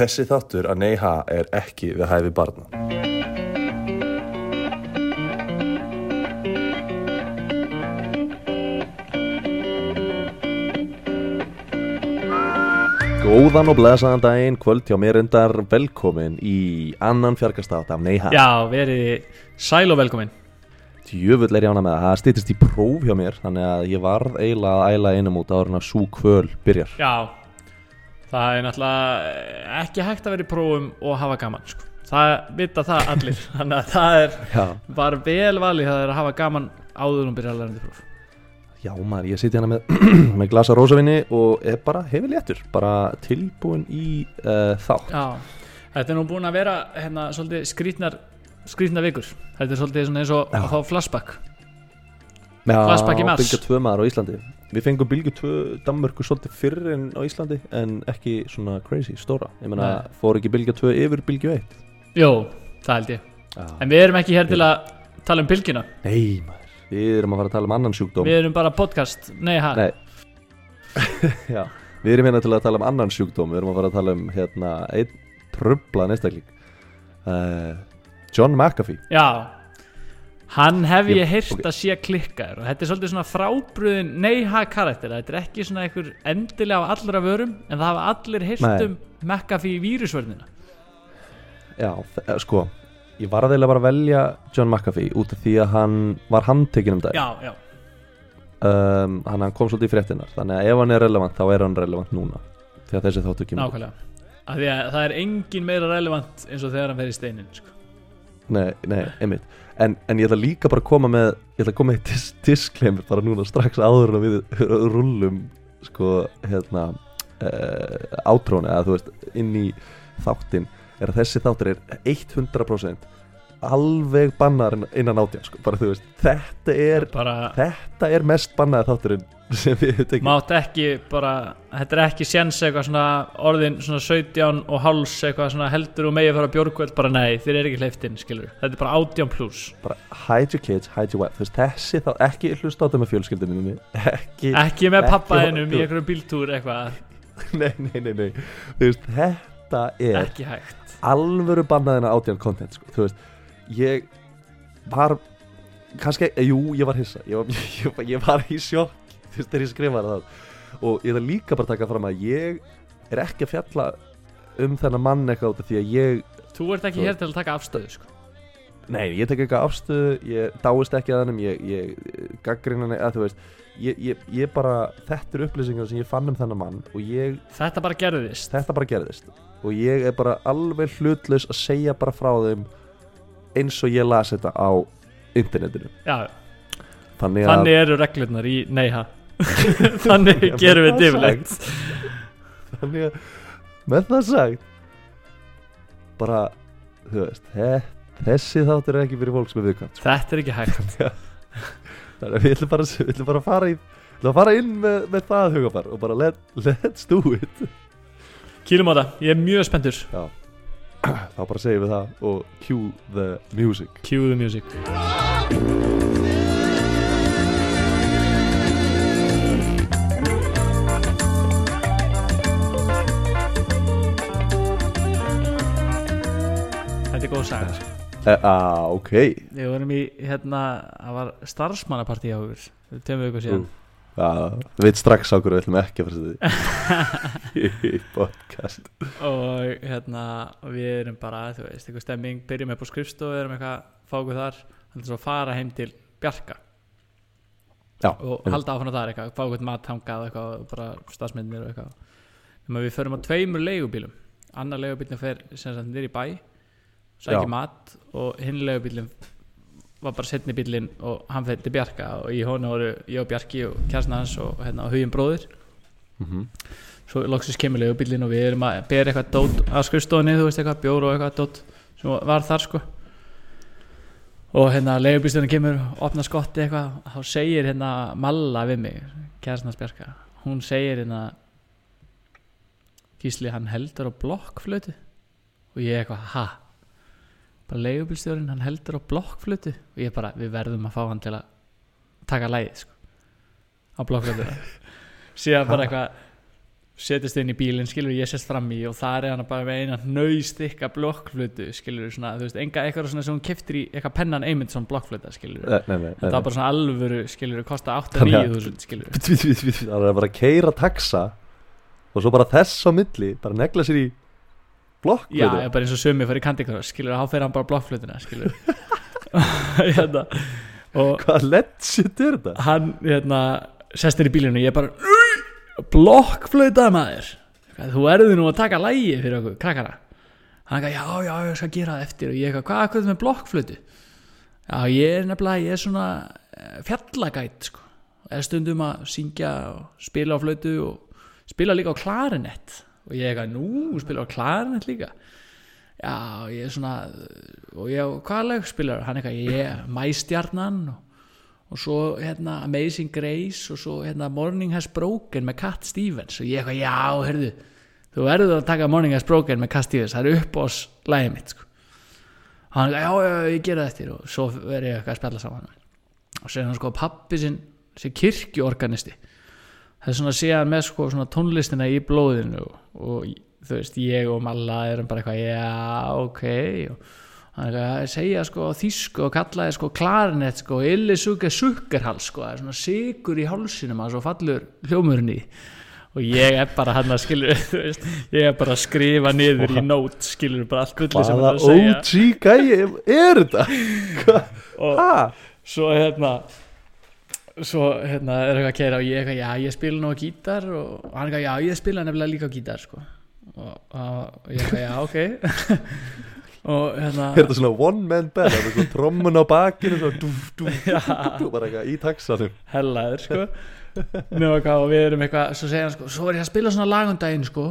Þessi þáttur að neyha er ekki við hæfi barna. Góðan og blessaðan daginn, kvöld hjá mér endar velkomin í annan fjarkastátt af neyha. Já, verið sæl og velkomin Djöfull er ég ána með það, það stýttist í próf hjá mér, þannig að ég varð eiginlega að æla einum út áður en að sú kvöl byrjar. Já, það er náttúrulega ekki hægt að vera í prófum og hafa gaman sko. Það vita það allir Þannig að það er Já, bara vel valið það er að hafa gaman áður um byrja að læra próf já maður, ég sitja hérna með, með glasa rósavinni og er bara hefur léttur, bara tilbúin í uh, þátt. Já, þetta er nú búin að vera hérna svolítið skrítnar skrítnar vikur Þetta er svolítið eins og að fá flashback Já, Flashback í mars. Bylgja 2 maður á Íslandi. Við fengum Bylgja 2 Danmörku svolítið fyrr en á Íslandi en ekki svona crazy, stóra. Ég meina, Nei. fór ekki Bylgja 2 yfir Bylgja 1? Jó, það held ég Já. En við erum ekki hér til að tala um bylgina Nei maður, við erum að fara að tala um annan sjúkdóm. Við erum bara podcast Nei, ha Nei. Já, við erum hérna til að tala um annan sjúkdóm Við erum að fara að tala um hérna einn trubla einstakling uh, John McAfee Já Hann hef ég heyrt ok. að sé klikkaður og þetta er svolítið svona frábröðin neyha karakter, þetta er ekki svona einhver endilega á allra vörum en það hafa allir heyrt um McAfee vírusvörnina. Já, eh, sko Ég var að bara að velja John McAfee út af því að hann var handtekinn um dag Já, já, um, hann, hann kom svolítið í fréttinar Þannig að ef hann er relevant þá er hann relevant núna Því að þessi þáttu kemur nákvæmlega. Af því að það er engin meira relevant eins og þegar hann fer í steinin sko. Nei, nei, einmitt en, en ég ætla líka bara að koma með Ég ætla að koma með dis disclaimer bara núna strax áður en við rullum Sko, hérna uh, Átróni, eða þú veist Inn í þáttin Er að þessi þáttur er 100% Alveg bannar innan átján sko. Bara þú veist, þetta er bara Þetta er mest bannaði þátturinn sem við höfum tekið. Mátt ekki bara, þetta er ekki séns eitthvað svona orðin svona 17 og háls eitthvað svona heldur og megi fara björgvöld bara nei, þér er ekki hleyft inn, skilur þetta er bara 18 plus bara hide your kids, hide your wife. Þessi þá, ekki hlusta á þetta með fjölskyldinu ekki, ekki með Ekki pappa horfa- einum í einhverjum bíltúr eitthvað, nei, nei, nei, nei. Veist, þetta er ekki hægt. alvöru bannaðina átján content sko. Þú veist, ég var kannski, jú, ég var hissa. Ég var, ég, ég var í sjokk veist, þegar ég skrifaði það. Og ég ætla líka bara að taka fram að ég er ekki að fjalla um þennan mann eitthvað út af því að ég Þú ert ekki Þú- hér til að taka afstöðu sko. Nei, ég tek eitthvað afstöðu, ég dáist ekki að hannum, ég, ég gaggrina hann, að þú veist, ég, ég, ég bara, þetta eru upplýsingar sem ég fann um þennan mann og ég, Þetta bara gerðist. Þetta bara gerðist. Og ég er bara alveg hlutlaus að segja bara frá þeim eins og ég las þetta á internetinu. Já, Þannig að, þannig eru reglurnar í neyha Þannig gerum við það difilegt þannig að, með það sagt, bara, þú veist, he, þessi þáttur er ekki fyrir fólk sem er viðkvæmt. Þetta er ekki hægt. Þannig að við ætlum bara, við ætlum bara að fara í Við ætlum að fara inn með, með það hugafar og bara let, let's do it. Kýlum á það, ég er mjög spenntur. Já. Þá bara segjum við það og cue the music. Cue the music góð saga. Sko. uh, ah, Ok. Við vorum í, hérna, það var starfsmannapartí á okkur Fyrir tveimur vikur síðan. Uh, Við veit strax á hverju við ætlum ekki að fara því. Í podcast. Og hérna við erum bara, þú veist, eitthvað stemming byrjum upp á skrifstofu, erum eitthvað fá okkur þar, svo að fara heim til Bjarka. Já, og einmitt. halda áfram þar eitthvað, fá okkur mat hangað eitthvað, og bara stafsmyndir og eitthvað. Nefnum að við förum á tveimur leigubílum. Annar leigubílinn fer sem sagt í bæ sækir Já. mat og hinn leigubílinn var bara setni bílinn og hann fer til Bjarka og í honu voru ég og Bjarki og kjærsna hans og hérna hugin bróðir. Mm svo loksins kemur leigubílinn og við erum að bera eitthvað dót að skrifstofunni, þú veist eitthvað, bjór og eitthvað dót sem var þar sko. Og hérna leigubílstjóðin kemur og opnar skotti eitthvað, þá segir hérna Malla við mig, kærastnars Bjarka. Hún segir hérna Gísli, hann heldur á blokkflötu og ég eitthvað, ha bara leigubílstjóðin, hann heldur á blokkflötu og ég bara, við verðum að fá hann til að taka lægið sko á blokkflötu. Síðan bara eitthvað setjast inn í bílinn, skilur ég sest fram í og það er hann bara með eina nöystikka blokkflutu, skilur svona, þú veist, enga eitthvað svona sem hún keftir í eitthvað pennan Eymundsson blokkfluta, skilur Nei, nei, nei, þetta var bara svona alvöru, skilur, kosta Þannig að- 8-9 þúsund, skilur Það er bara að keira taxa Og svo bara þess á milli Bara negla sér í blokk já, ég bara eins og sumi fyrir Crush, skilur, þá fer hann bara blokkflutuna, skilur hérna, og Hvað legit er þetta? hann, hérna, sest inn í bílinu og ég bara blokkflöta maður. Þú erðu nú að taka lægi fyrir okkur krakkara. Hann eitthvað, já, já, ég skal gera það eftir. Og ég eitthvað, hvað er hvað með blokkflötu já, ég er nefnilega, ég er svona eh, fjallagæt, sko. Er stundum að syngja og spila á flötu og spila líka á klarinett og ég eitthvað, nú, spila á klarinett líka? Já, ég er svona og ég, hvað lag spilar hann? Eitthvað, ég, Mæstjarnan og og svo hérna Amazing Grace og svo hérna Morning Has Broken með Cat Stevens. Og ég eitthvað já, heyrðu þú verður að taka Morning Has Broken með Cat Stevens það er upp ás lægið mitt sko. og hann eitthvað, já, já, ég gera þetta og svo verður ég eitthvað að spjalla saman og sér hann sko pappi sinn sem kirkjuorganisti það er svona að hann með sko svona tónlistina í blóðinu og, þú veist, ég og Malla erum bara eitthvað, já, ok. Og hann er að segja sko á þýsku og kallaði sko klarinett sko illisuga sukkerhals sko. Það er svona sigur í hálsinum að svo fallur hljómurinn í. Og ég er bara hann að skilur veist, ég er bara að skrifa niður í nót skilur bara allt gulli sem Hvaða hann er að segja. OG gæi er þetta? Og Ha? svo hérna svo hérna er eitthvað að keira og ég já ég spila nú á gítar og hann eitthvað já ég spila nefnilega líka á gítar sko. Og, og ég eitthvað já ok. Og hérna Er þetta svona one man band? Svona trommun á bakinu Bara eitthvað í taxanum. Hellaður sko. Hvað og við erum eitthvað svo segja hann sko, svo var ég að spila svona lagundaginn sko.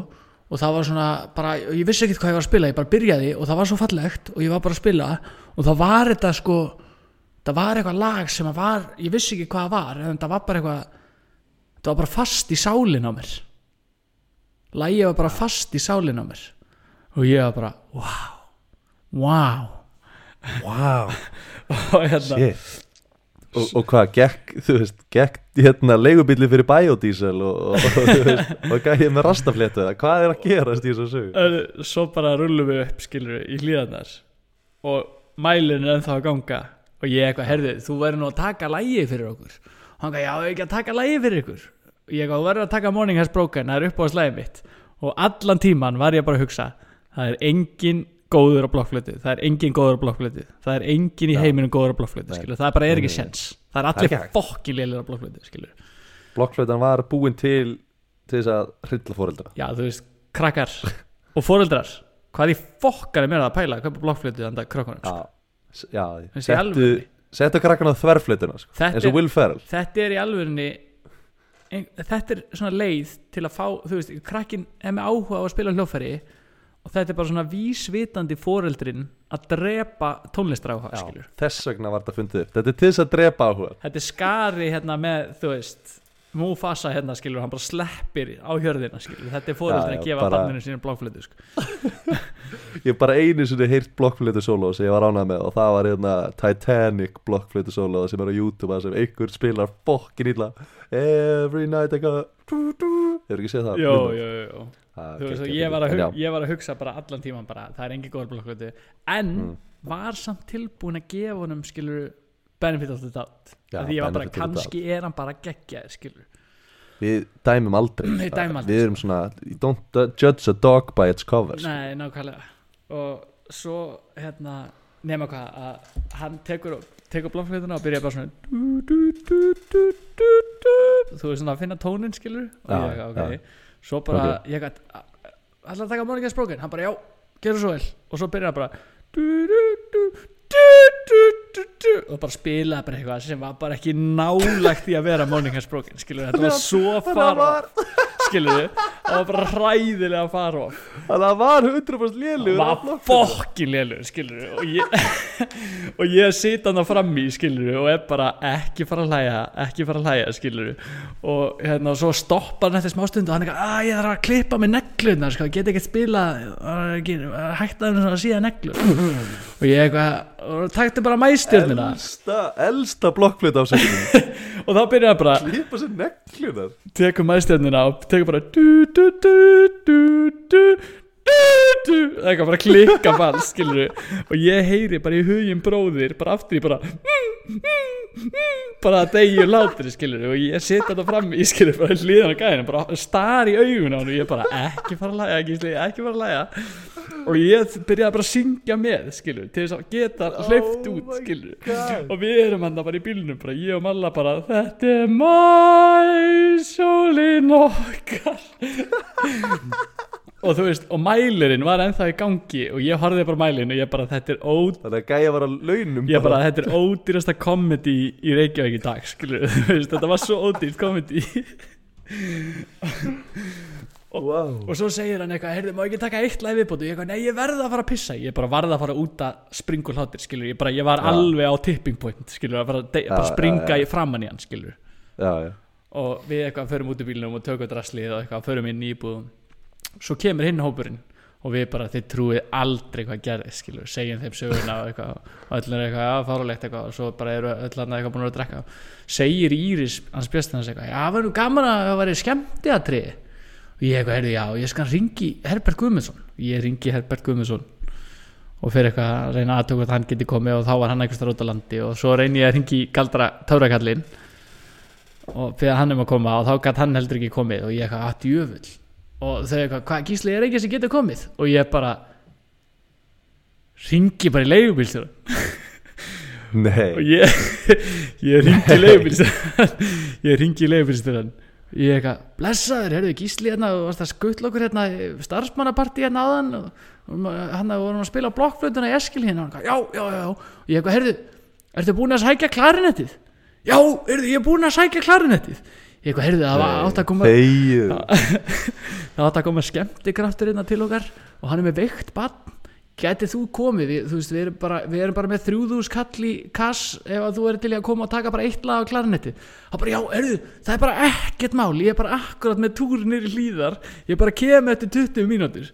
Og það var svona bara, ég vissi ekkert hvað ég var að spila ég bara byrjaði og það var svo fallegt og ég var bara að spila. Og það var þetta sko það var eitthvað lag sem að var ég vissi ekki hvað það var en það var bara eitthvað það var bara fast í sálin á mér. Lagið var bara fast í sálin á mér. Og ég var bara wow wow Wow, og hérna Og, og hvað, gekk, þú veist, gekk hérna leigubíli fyrir biodiesel og, og, þú veist, og gæði með rastaflétu eða hvað er að gerast í þessu sögu? Ö, svo bara rullum við upp skilur í hlíðarnar. Og mælinn er ennþá að ganga og ég eitthvað, herðu, þú verður nú að taka lægi fyrir okkur. Og hann eitthvað, já, ekki að taka lægi fyrir ykkur. Og ég eitthvað, þú verður að taka Morning Has Broken það er upp á slæði mitt. Og allan tíman var ég bara að hugsa það er engin góður á blokkflötu það er engin góður á blokkflötu það er engin í heiminum góður á blokkflötu það bara er ekki sens það er er allir ekki hægt. fokkin lélir á blokkflötu Blokkflötan var búin til til þess að hrilla fóreldra já, þú veist, krakkar og foreldrar hvað í fokkar er mér að pæla að kaupa blokkflötu Já, settu, settu krakkan á þverflötuna sko. Eins og Will Ferrell. Þetta er í alvörinni ein, þetta er svona leið til að fá þú veist, krakkin er með áhuga á að spila hljófæri og þetta er bara svona vísvitandi foreldrin að drepa tónlistar áhuga Já, skilur þess vegna var þetta fundið upp. Þetta er til þess að drepa áhuga. Þetta er skari hérna með þú veist Mufasa hérna skilur hann bara sleppir á hjörðina skilur þetta er já, að gefa bara- barninu sínu bláflötu sko. ég hef bara einu sinni heyrt blokkflötu solo sem ég var ánað með og það var hérna Titanic blokkflötu solo sem er á YouTube þar sem einhver spilar fokkin illa Every night I go Hefur ekki séð það? jó, jó, jó. Það Þú veist, geggjað ég, var að En ég var að hugsa bara allan tíman bara, það er engin góður blokkflötu en Mm. var samt tilbúin að gefa honum skilur benefit of the doubt. Já, Já, því ég var bara, kannski er hann bara geggjaði skilur Við dæmum aldrei Við dæmum aldrei, Við erum svona Don't judge a dog by its cover. Nei, nákvæmlega. Og svo hérna nema hvað að hann tekur tekur blokkflötuna og byrja bara svona du, du, du, du, du, du, þú veist svona að finna tónin skilur og Já, ég ok, svo bara ég gætt ætla að taka morgingast brókin, hann bara já. Gerðu svo vel. Og svo byrja hann bara du, du, du, og bara spilaði bara eitthvað sem var bara ekki nálægt í að vera morningast brókin skilur, þetta var svo Það skilur það var bara hræðilega fara of. Það var 100% lélugur var fokkin lélur skilur og ég ég sit hann á frammi skilur og er bara ekki fara að hlæja ekki fara að hlæja skilur og hérna og svo stoppar hann eftir smástund og hann er eitthvað að ég þarf að klippa með neglunar sko, get ekki spila hægt að hann að síða neglur. Og ég eitthvað taktu bara mæstjörnina Elsta, elsta blokkflötu ásækjum og og þá byrjar hann bara Klippa sér neklunar tekur maðurstjörnina og tekur bara du, du, du, du, du, eitthvað bara klikka ball skilur og ég heyri bara í hugin bróðir bara aftur í bara bara að degju látri skilur og ég set þetta fram í skilur bara hlýðan á gæðinu bara star í augun á hann og ég bara ekki fara að læga ekki, ekki fara að læga og ég byrjaði bara að syngja með skilur til þess að geta hleyft Oh út my skilur God. og við erum hann bara í bílnum bara ég og Malla bara þetta er mæ sólin okkar. Og þú veist og mælirinn var ennþá í gangi og ég horfði bara mælirinn og ég bara þetta er ó Þannig að gæja var að launum ég bara þetta er ódýrasta komedi í Reykjavík í dag skilur þetta var svo ódýrt komedi wow. og svo segir hann eitthvað heyrðu má ekki taka eitt læg viðbót? Og ég eitthvað nei ég verða að fara að pissa. Ég bara varða að fara út að springa hlátir skilur ég bara ég var Já. alveg á tipping point skilur að bara, de, Já, bara springa í framann í hann skilur og við eitthvað förum út í bílunum og tökum draslið og eitthvað förum inn í íbúðum svo kemur hinn hópurinn og við bara þið trúið aldrei hvað gerði skilur, segjum þeim söguna og eitthvað öll er eitthvað, já, fárulegt eitthvað. Og svo bara eru öll hann eitthvað búin að drekka. Segir Íris, hans bjöstin hans eitthvað já, það var nú gaman að það væri skemmti að trið og ég eitthvað, heyrðu, já, ég skal ringi Herbert Guðmundsson, ég ringi Herbert Guðmundsson og fyrir eitthvað að reyna aðtöku að hann geti komið og þá var hann eitthvað starf út á landi. Og svo reyni ég að ringi galdra tárakallinn og fyrir hann um að koma og þá gætt hann heldur ekki komið. Og ég eitthvað að djöfull og þau eitthvað, hvað gísli er ekki sem getur komið? Og ég bara ringi bara í leigubílstjóra og ég ég ringi í leigubílstjóra ég ringi í leigubílstjóra ég eitthvað, blessaður, heyrðu gísli hérna og varst að skuttla okkur hérna í starfsmannapartí hérna áðan og hann vorum að spila blokkflötuna í Eskil hérna. Og hann, já, já, já, já. Og ég eitthvað, heyrðu, ertu búin að sækja klarinettið já, heyrðu, ég er búin að sækja klarinettið ég eitthvað, heyrðu, það var átt að koma það átt að koma skemmtikraftur hérna til okkar og hann er með veikt barn. Gætið þú komið, við, þú veist, við erum bara, við erum bara með þrjúðús kall í kass ef að þú er til að koma og taka bara eitt lag á klarinetti það bara, já, erðu, það er bara ekkert mál. Ég er bara akkurat með túrinir í hlýðar ég bara kem eftir 20 mínútur.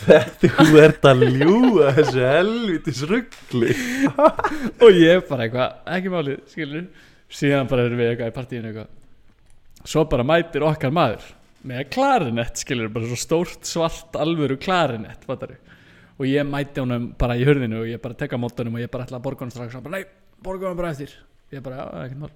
Þetta þú ert að ljúga þessu helvitis ruggli og ég bara eitthvað, ekki málið, skilur síðan bara erum við eitthvað í partíinu eitthvað svo bara mætir okkar maður með klarinett, skilur, bara svo stórt svart alvöru klarinett, fattar og ég mæti honum bara í hurðinu og ég bara tekka mótunum og ég bara ætla að borga honum strax. Og hann bara, nei, borga honum bara eftir. Ég bara, já, ekkert mál.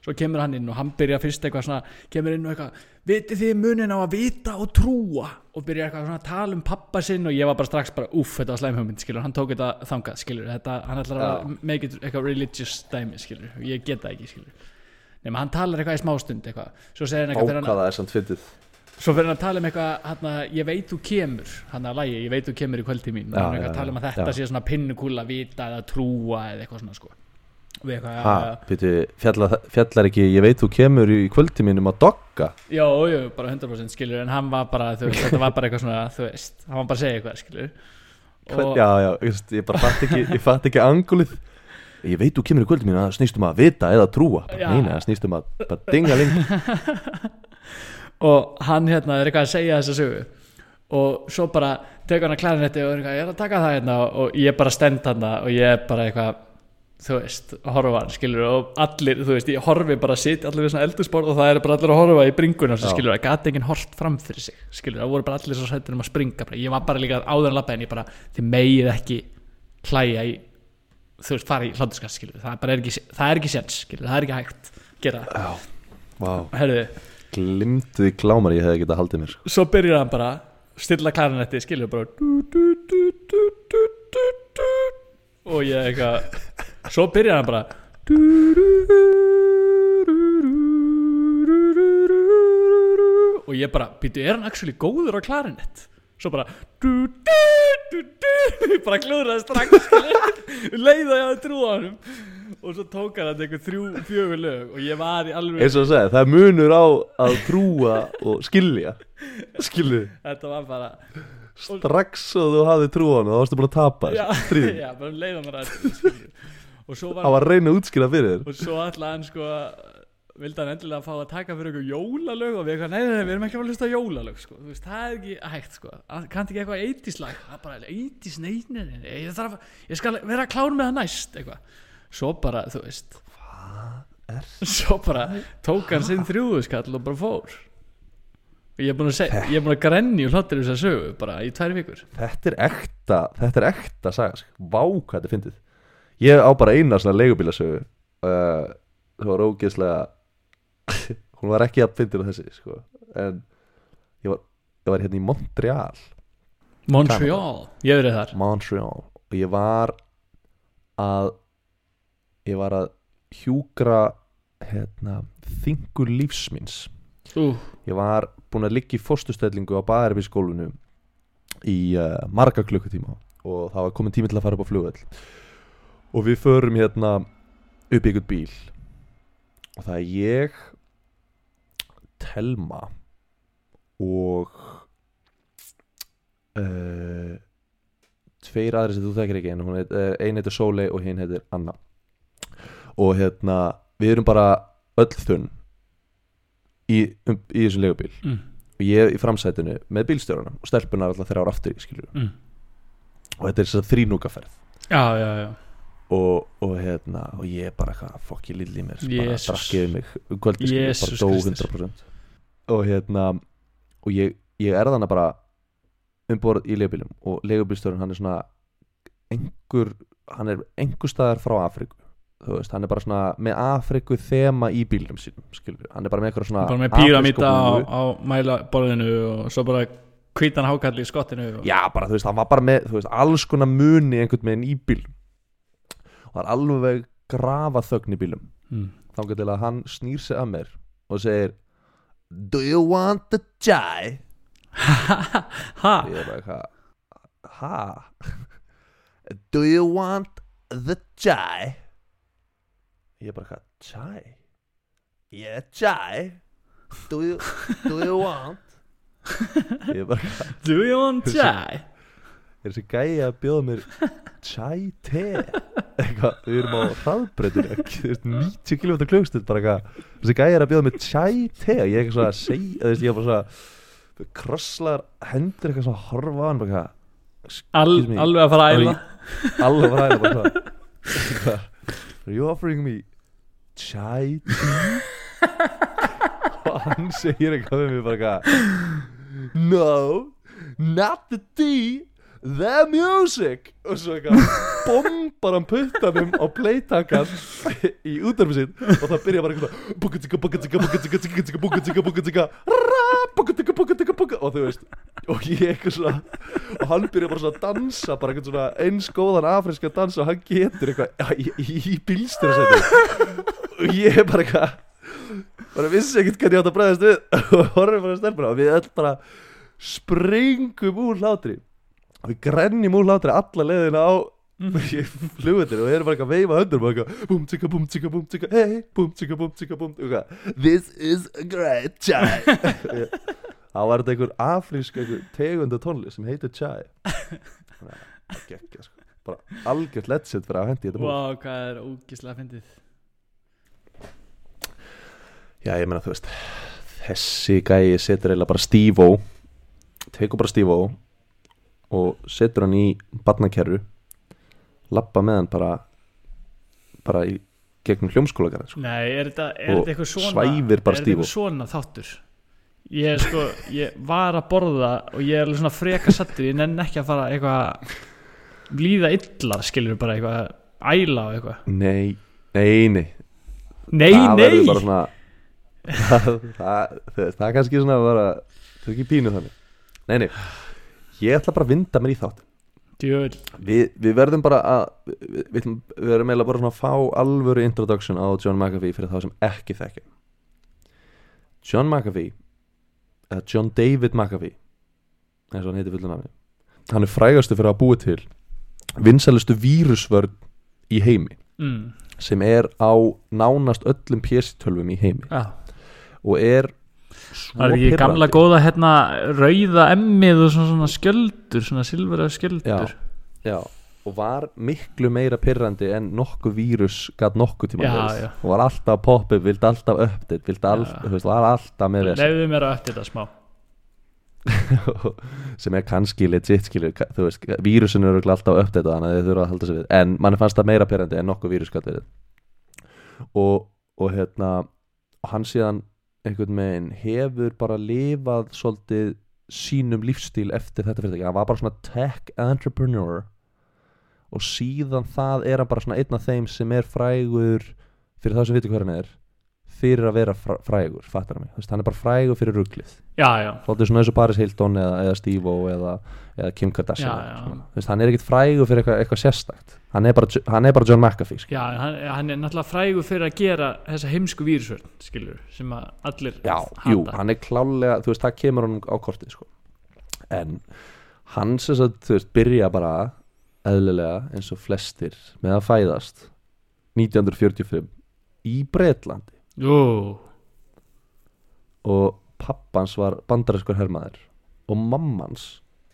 Svo kemur hann inn og hann byrja fyrst eitthvað svona kemur inn og eitthvað, vitið þið munin á að vita og trúa? Og byrja eitthvað svona að tala um pappa sinn og ég var bara strax bara, uff, þetta var slæmhugmynd, skilur hann tók þetta þangað, skilur, þetta, hann ætlar að make it eitthvað religious dæmi, skilur ég get það ekki, skilur nema hann talar eitthvað í smástund eitthvað. Svo segir hann eitthvað Ákvaða er samt fyndið. Svo fyrir hann að tala um eitthvað hann að ég veit þú kemur hann að lægi, ég veit þú kemur í kvöldi mín. Já, hann eitthvað að tala um að þetta já. sé svona pinnukúla vita eða trúa eða eitthvað svona sko. Og Ha, býtu, fjallar, fjallar ekki Ég veit þú kemur í kvöldi mínum að dogga? Já, já, bara 100% skilur en hann var bara, þú veist, þetta var bara eitthvað svona þú veist, hann var bara að segja eitthvað skilur Hvern, Já, já, just, ég bara fatt ekki Ég ekki angulið Ég veit þú kemur í kvöldi mínu að snýst um að vita eða trúa. Neina, það snýst um að bara dinga ling og hann hérna er eitthvað að segja þessa sögu og svo bara tekur hann að klarinetti og er eitthvað, ég er að taka það hérna og ég bara stend hann og ég er bara eitthvað þú veist, að horfa hann, skilur og allir, þú veist, ég horfi bara að sitja allir við svona eldursport og það er bara allir að horfa í bringuna skilur, það gati enginn hort fram fyrir sig skilur, það voru bara allir svo sættir um að springa bara. ég var bara líka áður en labba en ég bara þið megið ekki hlæja í þú veist, fara í hlátuskast, skilur það er ekki, það er ekki sens, skilur, það er ekki hægt gera það wow. glimtuði klámar ég hefði getað haldið mér svo byrjar hann bara stilla klarinetti, skilur, bara du, du, du, og ég eitthvað svo byrjar hann bara og ég bara, býtu, er hann actually góður á klarinett? Svo bara du, du, du, bara klúðraði strax leiða ég að trúa honum. Og svo tók hann þetta einhver þrjú, fjögur lög og ég var í alveg eins og að segja, það munur á að trúa og skilja. Skilju, þetta var bara strax og þú hafði trúan og þá varstu búin að tapa já, já, bara leiða mér að og svo var var að reyna að útskýra fyrir þér. Og svo ætlaði hann sko vildi hann endilega fá að taka fyrir eitthvað jólalög og við eitthvað, nei, nei, nei, við erum ekki að að hlusta jólalög sko. þú veist, það er ekki hægt sko. Kannti ekki eitthvað 80s lag það er bara 80s, nei, nei, nei, ég, þarf, að- ég skal vera klár með það næst eitthvað. Svo bara, þú veist. Er svo bara tók hann sinn þrjúðu skall og bara fór. Og ég er búin að segja ég er búin að grenni og hlottir þess að sögu bara í tvær vikur. Þetta er ekta Þetta er ekta saga sko. Vá hvað þetta fyndið. Ég á bara eina svona leigubílasögu uh, Það var ógeðslega Hún var ekki að fyndið á þessi sko. En ég var, ég var hérna í Montreal. Montreal, ég verið þar. Montreal. Og ég var að Ég var að hjúkra hérna, Þingur lífsmins Ú, Ég var búinn að liggja í fóstustellingu á Baðarbyskólinu í uh, marga klukkutíma. Og það var komin tími til að fara upp á flugvöll. Og við förum hérna upp í ykkur bíl. Og það er ég Telma og uh, tveir aðri sem þú þekkir ekki en hún heit, uh, ein heitir Sóley og hinn heitir Anna. Og hérna við erum bara öll þunn í, um, í þessum legubíl mm, og ég er í framsætinu með bílstjórunum og stelpunar alltaf þeirra ára aftur mm. og þetta er þess að þrínúkaferð Já, já, já og, og hérna og ég bara eitthvað fokk ég lill í mér bara Jesus. drakk yfir mig. Kvöldi skilur, Jesus bara dó Kristus. 100% og hérna og ég, ég er þannig bara umborð í legubílum og legubílstjórun hann er svona einhver, hann er einhver staðar frá Afriku þú veist, hann er bara svona með Afriku þema í bílnum sínum skilur, hann er bara með eitthvað svona Bara með píramíta á, á mæla borðinu og svo bara hvítan hákalli í skottinu og... Já, bara þú veist, hann var bara með veist, alls konar muni einhvern veginn í bílum er alveg grafa þögn í bílum mm. þá til að hann snýr sig að mér og segir Do you want the chai? Ha? Ég er bara Ha? Do you want the chai? Ég er bara eitthvað Chai? Yeah, chai Do you, do you want? Ég er bara eitthvað Do you want chai? Er þessi gæi að bjóða mér chai te? Eitthvað, við erum á veist, 90 km klukstund bara eitthvað, þessi gæi er að bjóða mér chai te? Og ég er eitthvað svona að segja, veist, ég er bara svona krosslar hendur eitthvað svona að horfa á hann bara eitthvað, alveg að fara að æla. Alveg var hægna bara svona eitthvað, are you offering me chai tea og hann segir eitthvað við mig bara eitthvað no, not the tea the music! Og svo eitthvað bombar hann puttanum á playtakan í útdarfi sitt og það byrja bara eitthvað bukatika, bukatika, bukatika, bukatika ra, bukatika, bukatika, bukatika og þú veist og ég eitthvað svona og hann byrja bara svona að dansa bara eitthvað svona eins góðan afrinska dansa og hann getur eitthvað í, bílstyrasæti og ég bara eitthvað bara vissi ekkert hvernig ég átt að bregðast við og horfum bara að stelpuna og við öll bara springum úr hlátri við grennjum úr hlátri alla leiðina á flugvöldinu og erum bara eitthvað að veifa höndur og eitthvað búm tjika búm tjika búm tjika hey tjika búm tjika búm og eitthvað this is a great chai. Þá var þetta einhver afrísk tegunda tónli sem heitir chai. Að það gekkja sko. Bara algjört legend fyrir að hendi þetta múl Vá, hvað er ógíslega fyndið. Já, ég meina, þú veist Þessi gæi setur eiginlega bara Steve-O Tekur bara Steve-O Og setur hann í Barnakerru Lappa með hann bara Bara í gegnum hljómskólagarð sko. Nei, þetta, Og þetta eitthvað svona svæfir bara Er þetta eitthvað svona þáttur? Ég sko, ég var að borða og ég er alveg svona freka sattur ég nenn ekki að fara eitthvað líða illa, skilur bara eitthvað æla og eitthvað. Nei, nei, nei. Nei, Það nei! svona það, það, það, það kannski svona bara, Það er ekki pínu þannig. Nei, nei Ég ætla bara að vinda mér í þátt Djöfull. Við, við verðum bara að við, við, við verðum eiginlega bara svona að fá alvöru introduction á John McAfee fyrir þá sem ekki þekkja John McAfee eða John David McAfee eins og hann heitir fullu nafni hann er frægastu fyrir að búa til vinsælustu vírusvörn í heimi mm. sem er á nánast öllum PS12 í heimi Já. og er Það er ekki gamla pirrandi. góða hérna rauða emmið og svona, svona skjöldur svona silfra skjöldur. Já, og var miklu meira pyrrandi en nokkuð vírus gæt nokkuð tíma Já, já. og var alltaf upp, vildi alltaf update vildi all, Já. þú veist, var alltaf með þess Leifðu mér að ötti þetta smá. Sem er kannski legit skilur, ka- þú veist, vírusin eru alltaf að update þannig að þið þurfa að halda sig við. En mann fannst það meira pyrrandi en nokkuð vírus gæt verið. Og, og hérna og hann síðan einhvern veginn hefur bara lifað svolítið sínum lífstíl eftir þetta fyrirtæki. Hann var bara svona tech entrepreneur og síðan það er hann bara svona einn af þeim sem er frægur fyrir það sem viti hver hann er fyrir að vera fræ- frægur, fattar hann mig? Veist, hann er bara frægur fyrir rugglið svolítið svona eins og Paris Hilton eða, eða Steve-O eða, eða Kim Kardashian veist, hann er ekkit frægur fyrir eitthvað, eitthvað sérstakt. Hann er, bara, hann er bara John McAfee já hann, hann er náttúrulega frægur fyrir að gera þessa heimsku vírusvörn skilur, sem að allir já, hata. jú, hann er klálega þú veist, það kemur hann á kortið sko. en hann sem sagt, þú veist, byrja bara eðlilega eins og flestir með að fæðast 1945 í Bretlandi jú, og pappans var bandaræskur hermaður og mammans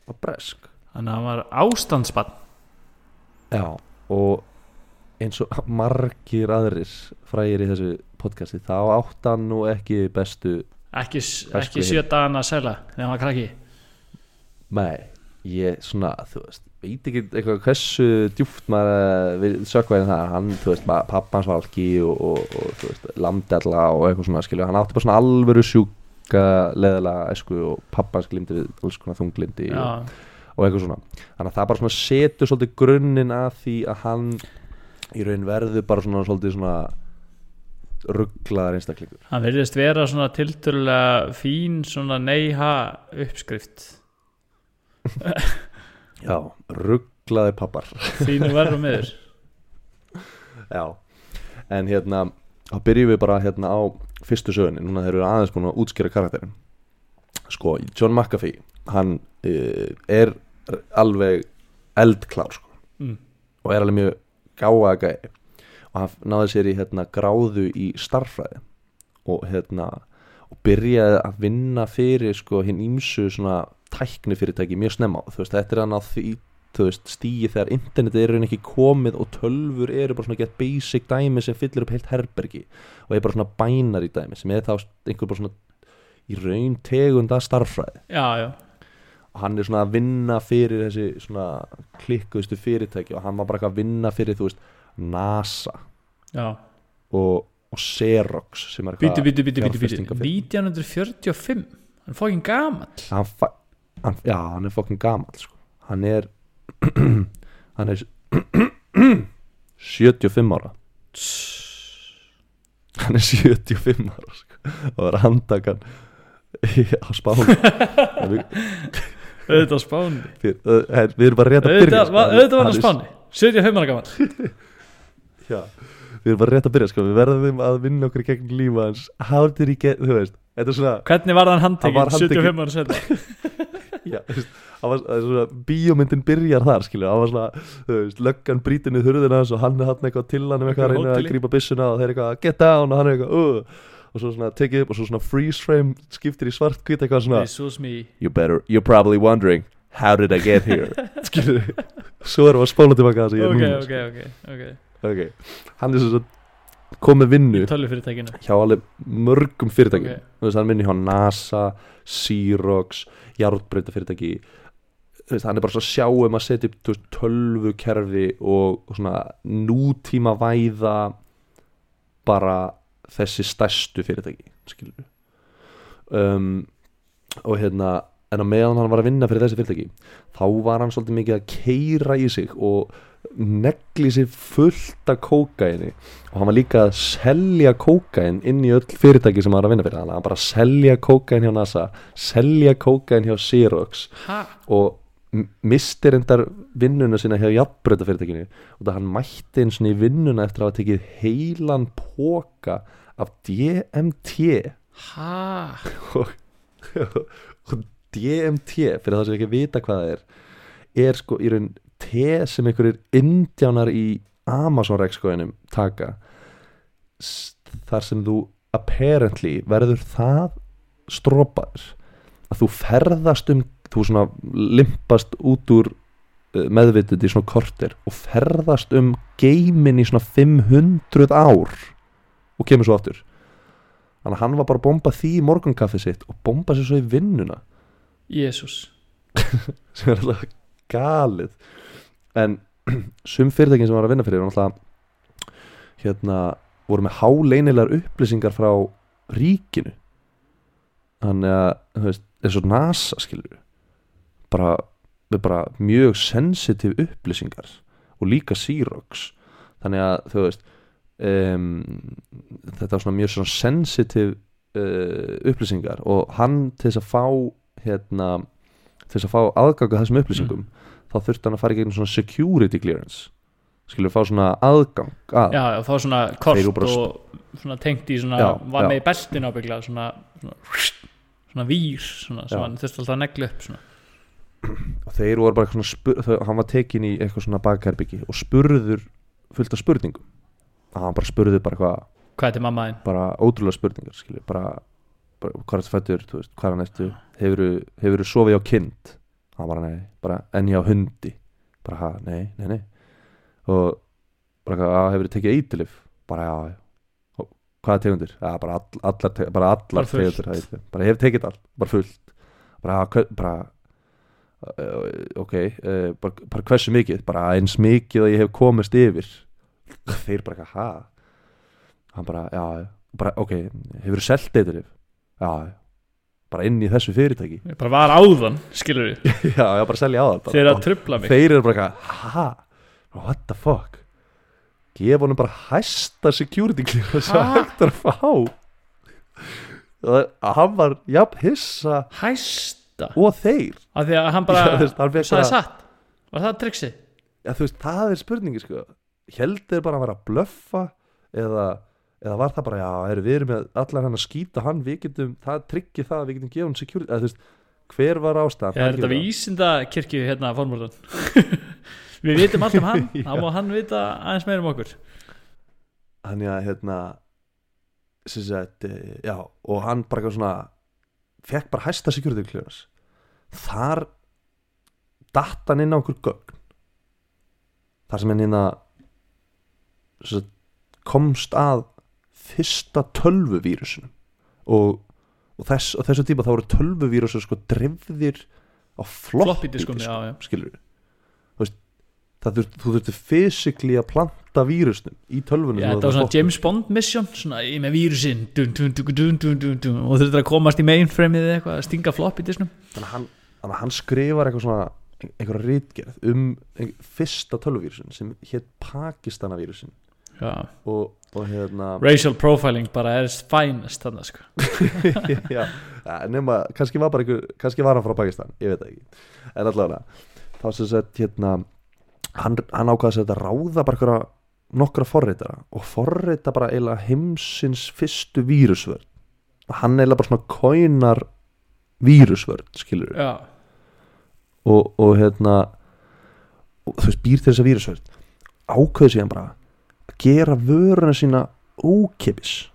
var bresk. Þannig að hann var ástandsbann Já, og eins og margir aðrir frægir í þessu podcasti þá átt hann nú ekki bestu ekki, Fersku ekki sjö dagana að selja þegar hann var krakki. Nei, ég svona, þú veist veit ekki eitthvað hversu djúpt maður við sökvæðin það hann, þú veist, pappa hans var alki og, og, og þú veist, lamdella og eitthvað svona skilju, hann átti bara svona alvöru sjúka leðilega esku og pappa hans glimti við alls konar þunglindi já, og eitthvað svona. Þannig að það bara svona setur svolítið grunninn að því að hann í raun verður bara svona svolítið svona rugglaðar einstaklingur. Hann verðist vera svona tilturlega fín svona neyha uppskrift já, rugglaðir pappar. Þínu verður miður. Já, en hérna þá byrjum við bara hérna á fyrstu sögunni, núna þeir eru aðeins búin að útskýra karakterin sko, John McAfee hann uh, er alveg eldklár sko. Mm. og er alveg mjög gáða gæi. Og hann náði sér í hérna, gráðu í starffræði og hérna og byrjaði að vinna fyrir sko hinn ímsu svona tækni fyrirtæki mjög snemma veist þetta er hann á því stíi þegar internetið er í raun ekki komið og tölfur eru bara svona gett basic dæmi sem fyllir upp heilt herbergi og er bara svona bænari dæmi sem er þá einhver bara svona í raun tegunda starffræði já, já, og hann er svona að vinna fyrir þessi svona klikkuðustu fyrirtæki og hann var bara eitthvað að vinna fyrir þú veist NASA og, og Xerox sem er fjárfestingafyrirtæki. 1945 hann er fókin gamall. Hann, fa- hann, já, hann er fokkin gamall sko. hann er hann er 75 ára hann er 75 ára sko. og var handtakan í- á spánu auðvitað á spáni við, við erum bara rétt að byrja auðvitað sko. var- hann á er- spáni 75 ára gamall Já, við erum bara rétt að byrja sko. Við verðum að vinna okkur gegn lífa hans How did he get, þú veist Þetta er svona, hvernig var hann Hann var handtekinn handtekinn. 75 ára setna já, Það er svona, bíómyndin byrjar þar skilju, það var svona, þú veist, löggan brítinu hurðina hans og hann er hann eitthvað til hann um eitthvað að reyna að grípa byssuna og þeir eitthvað get down og hann er eitthvað uh, og svo svona tekið upp og svo svona freeze frame skiptir í svart hvít eitthvað svona you better, you're probably wondering how did I get here? Skilju, svo erum við að spóla tilbaka það sem ég er núna ok, ok, ok. Ok, hann er svo komið vinnu hjá alveg mörgum fyrirtækjum. Ok. þú veist, hann vinni hjá NASA Xerox, jarðbreyta fyrirtæki þú veist, hann er bara svo að sjá um að setja upp veist, tölvu kerfi og, og svona nútíma væða bara þessi stærstu fyrirtæki skilur um, og hérna en á meðan hann var að vinna fyrir þessi fyrirtæki þá var hann svolítið mikið að keira í sig og negli sig fullt af kókaini og hann var líka að selja kókain inn í öll fyrirtæki sem hann var að vinna fyrir. Að hann bara að selja kókain hjá NASA selja kókain hjá Xerox ha, og misti reyndar vinnuna sína hjá jafnbreyta fyrirtækinu og það hann mætti eins og í vinnuna eftir að hafa tekið heilan póka af DMT ha? Og, og DMT fyrir það sem ekki vita hvað það er er sko í raun te sem einhverjir indjánar í Amazon rekskóinum taka þar sem þú apparently verður það strópaður að þú ferðast um þú svona limpast út úr uh, meðvitund í svona korter og ferðast um geimin í svona 500 ár og kemur svo aftur. Þannig að hann var bara að bomba því í morgunkaffi sitt og bomba sér svo í vinnuna. Jésús sem er alltaf galið en sum fyrirtækin sem var að vinna fyrir hérna voru með háleinilegar upplýsingar frá ríkinu. Þannig að þú veist, eins og NASA skilur bara, bara mjög sensitiv upplýsingar og líka Xerox. Þannig að þú veist um, þetta var svona mjög svona sensitiv uh, upplýsingar og hann til þess að fá hérna, til þess að fá aðganga þessum upplýsingum þá þurfti hann að fara í gegnum svona security clearance. Skilur fá svona aðgang að. Já, já, þá svona kort og svona tengt í svona Já, var með í beltin ábyggla svona, svona, svona vír svona, sem hann þurfti alltaf að negla upp svona. og þeir voru bara svona spur, þau, hann var tekin í eitthvað svona bakherbyggi og spurður fullt af spurningum. Og hann bara spurði bara eitthvað hvað er til mamma þín? bara ótrúlega spurningar skilur, bara, bara hvað er þetta fættur þú hvað er hann eftir, hefur hefur sofið á kind hann bara nei, bara en hjá hundi. Bara ha, nei, nei, nei. Og bara hvað, hefur tekið eitilif bara já, já. Hvaða tegundir, já, bara, all, allar, bara allar tegundir, bara hef tekið allt, bara fullt. Bara, hver, bara uh, ok, uh, bara, bara hversu mikið? Bara eins mikið að ég hef komist yfir. Þeir bara ha? Hann bara, já, já. bara, ok, hefur þú selt eitilif já, já bara inn í þessu fyrirtæki. Ég bara var áðan, skilur við já, já, bara selja á það þeir að trubla mig. Þeir eru bara eitthvað, ha? What the fuck? Gefa honum bara hæsta security clearance sem hægt er að fá. Og hann var jafn hissa. Hæsta? Og þeir. Af því að hann Já, bara þú veist, hann sagði bara- satt. Var það triksi? já, veist, það er spurningi sko. Held þeir bara að vera að blöffa eða, eða var það bara já, er, við erum með allar hann að skýta hann við getum, það tryggir það að við getum gefa hann security, eða þú veist, hver var ástæðan? Er þetta vísinda kirkju hérna formúlan við vitum allt um hann þá má hann vita aðeins meira um okkur. Þannig að hérna sem sagt, eh, já, og hann bara svona fekk bara hæsta security clearance þar datt hann inn á einhver gögn. Þar sem hann hérna komst að fyrsta tölvuvírusinu. Og, og, þess, og þessu tíma þá voru tölvuvírusur sko drefðir á floppy diskum, skilur við það þurft, þú þurfti physically að planta vírusnum í tölvunum Já, þú var svona. James Bond mission svona í með vírusinn dun, dun, dun, dun, dun, dun, dun, og þurfti að komast í mainframeið eða eitthvað að stinga floppy disknum. Þannig að hann, hann skrifar eitthvað svona einhverja rítgerð um fyrsta tölvuvírusin sem hétt Pakistanavírusin og hérna racial profiling bara er finest þannig sko. já, nema, kannski var bara einhver kannski var hann frá Pakistan, ég veit það ekki. En allavega, þá sem sagt hérna, hann, hann ákvaða að þetta ráða bara nokkra forritara. Og forrita bara eiginlega heimsins fyrstu vírusvörn. Hann eiginlega bara svona kóinar vírusvörn, skilur Já, og, og hérna og þú veist, býr til þessa vírusvörn. Ákveður síðan bara að gera vöruna sína ókipis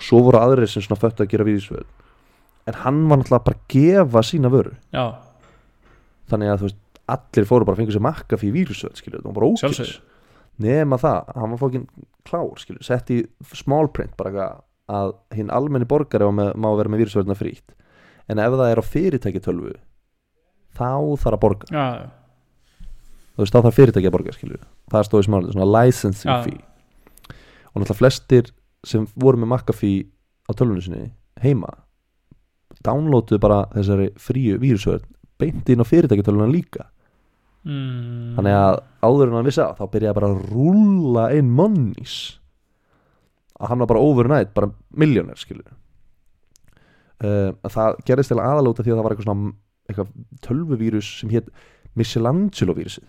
svo voru aðrir sem svona föttu að gera vírusvörn en hann var náttúrulega bara að gefa sína vöru. Já, þannig að veist, allir fóru bara að fengu sér makka fyrir vírusvörn, skilur, það var bara ókipis nema það, hann var fókin klár skilur, sett í small print bara að hinn almenni borgari með, má vera með vírusvörna frýtt en ef það er á fyrirtæki tölvu þá þarf að borga. Já, þú veist þá þarf fyrirtæki að borga skilur það stóði smálega, svona licensing Já. fee. Og náttúrulega flestir sem voru með McAfee á tölvunni sinni heima downloaduðu bara þessari fríu vírusvörn beint inn á fyrirtæki tölvunna líka. Mm, þannig að áður en hann vissi að þá byrjaði bara að rúlla inn monies. Að hann var bara overnight bara miljónir skilur uh, það gerðist til aðalóta því að það var eitthvað svona eitthvað tölvuvírus sem hétt Michelangelo vírusið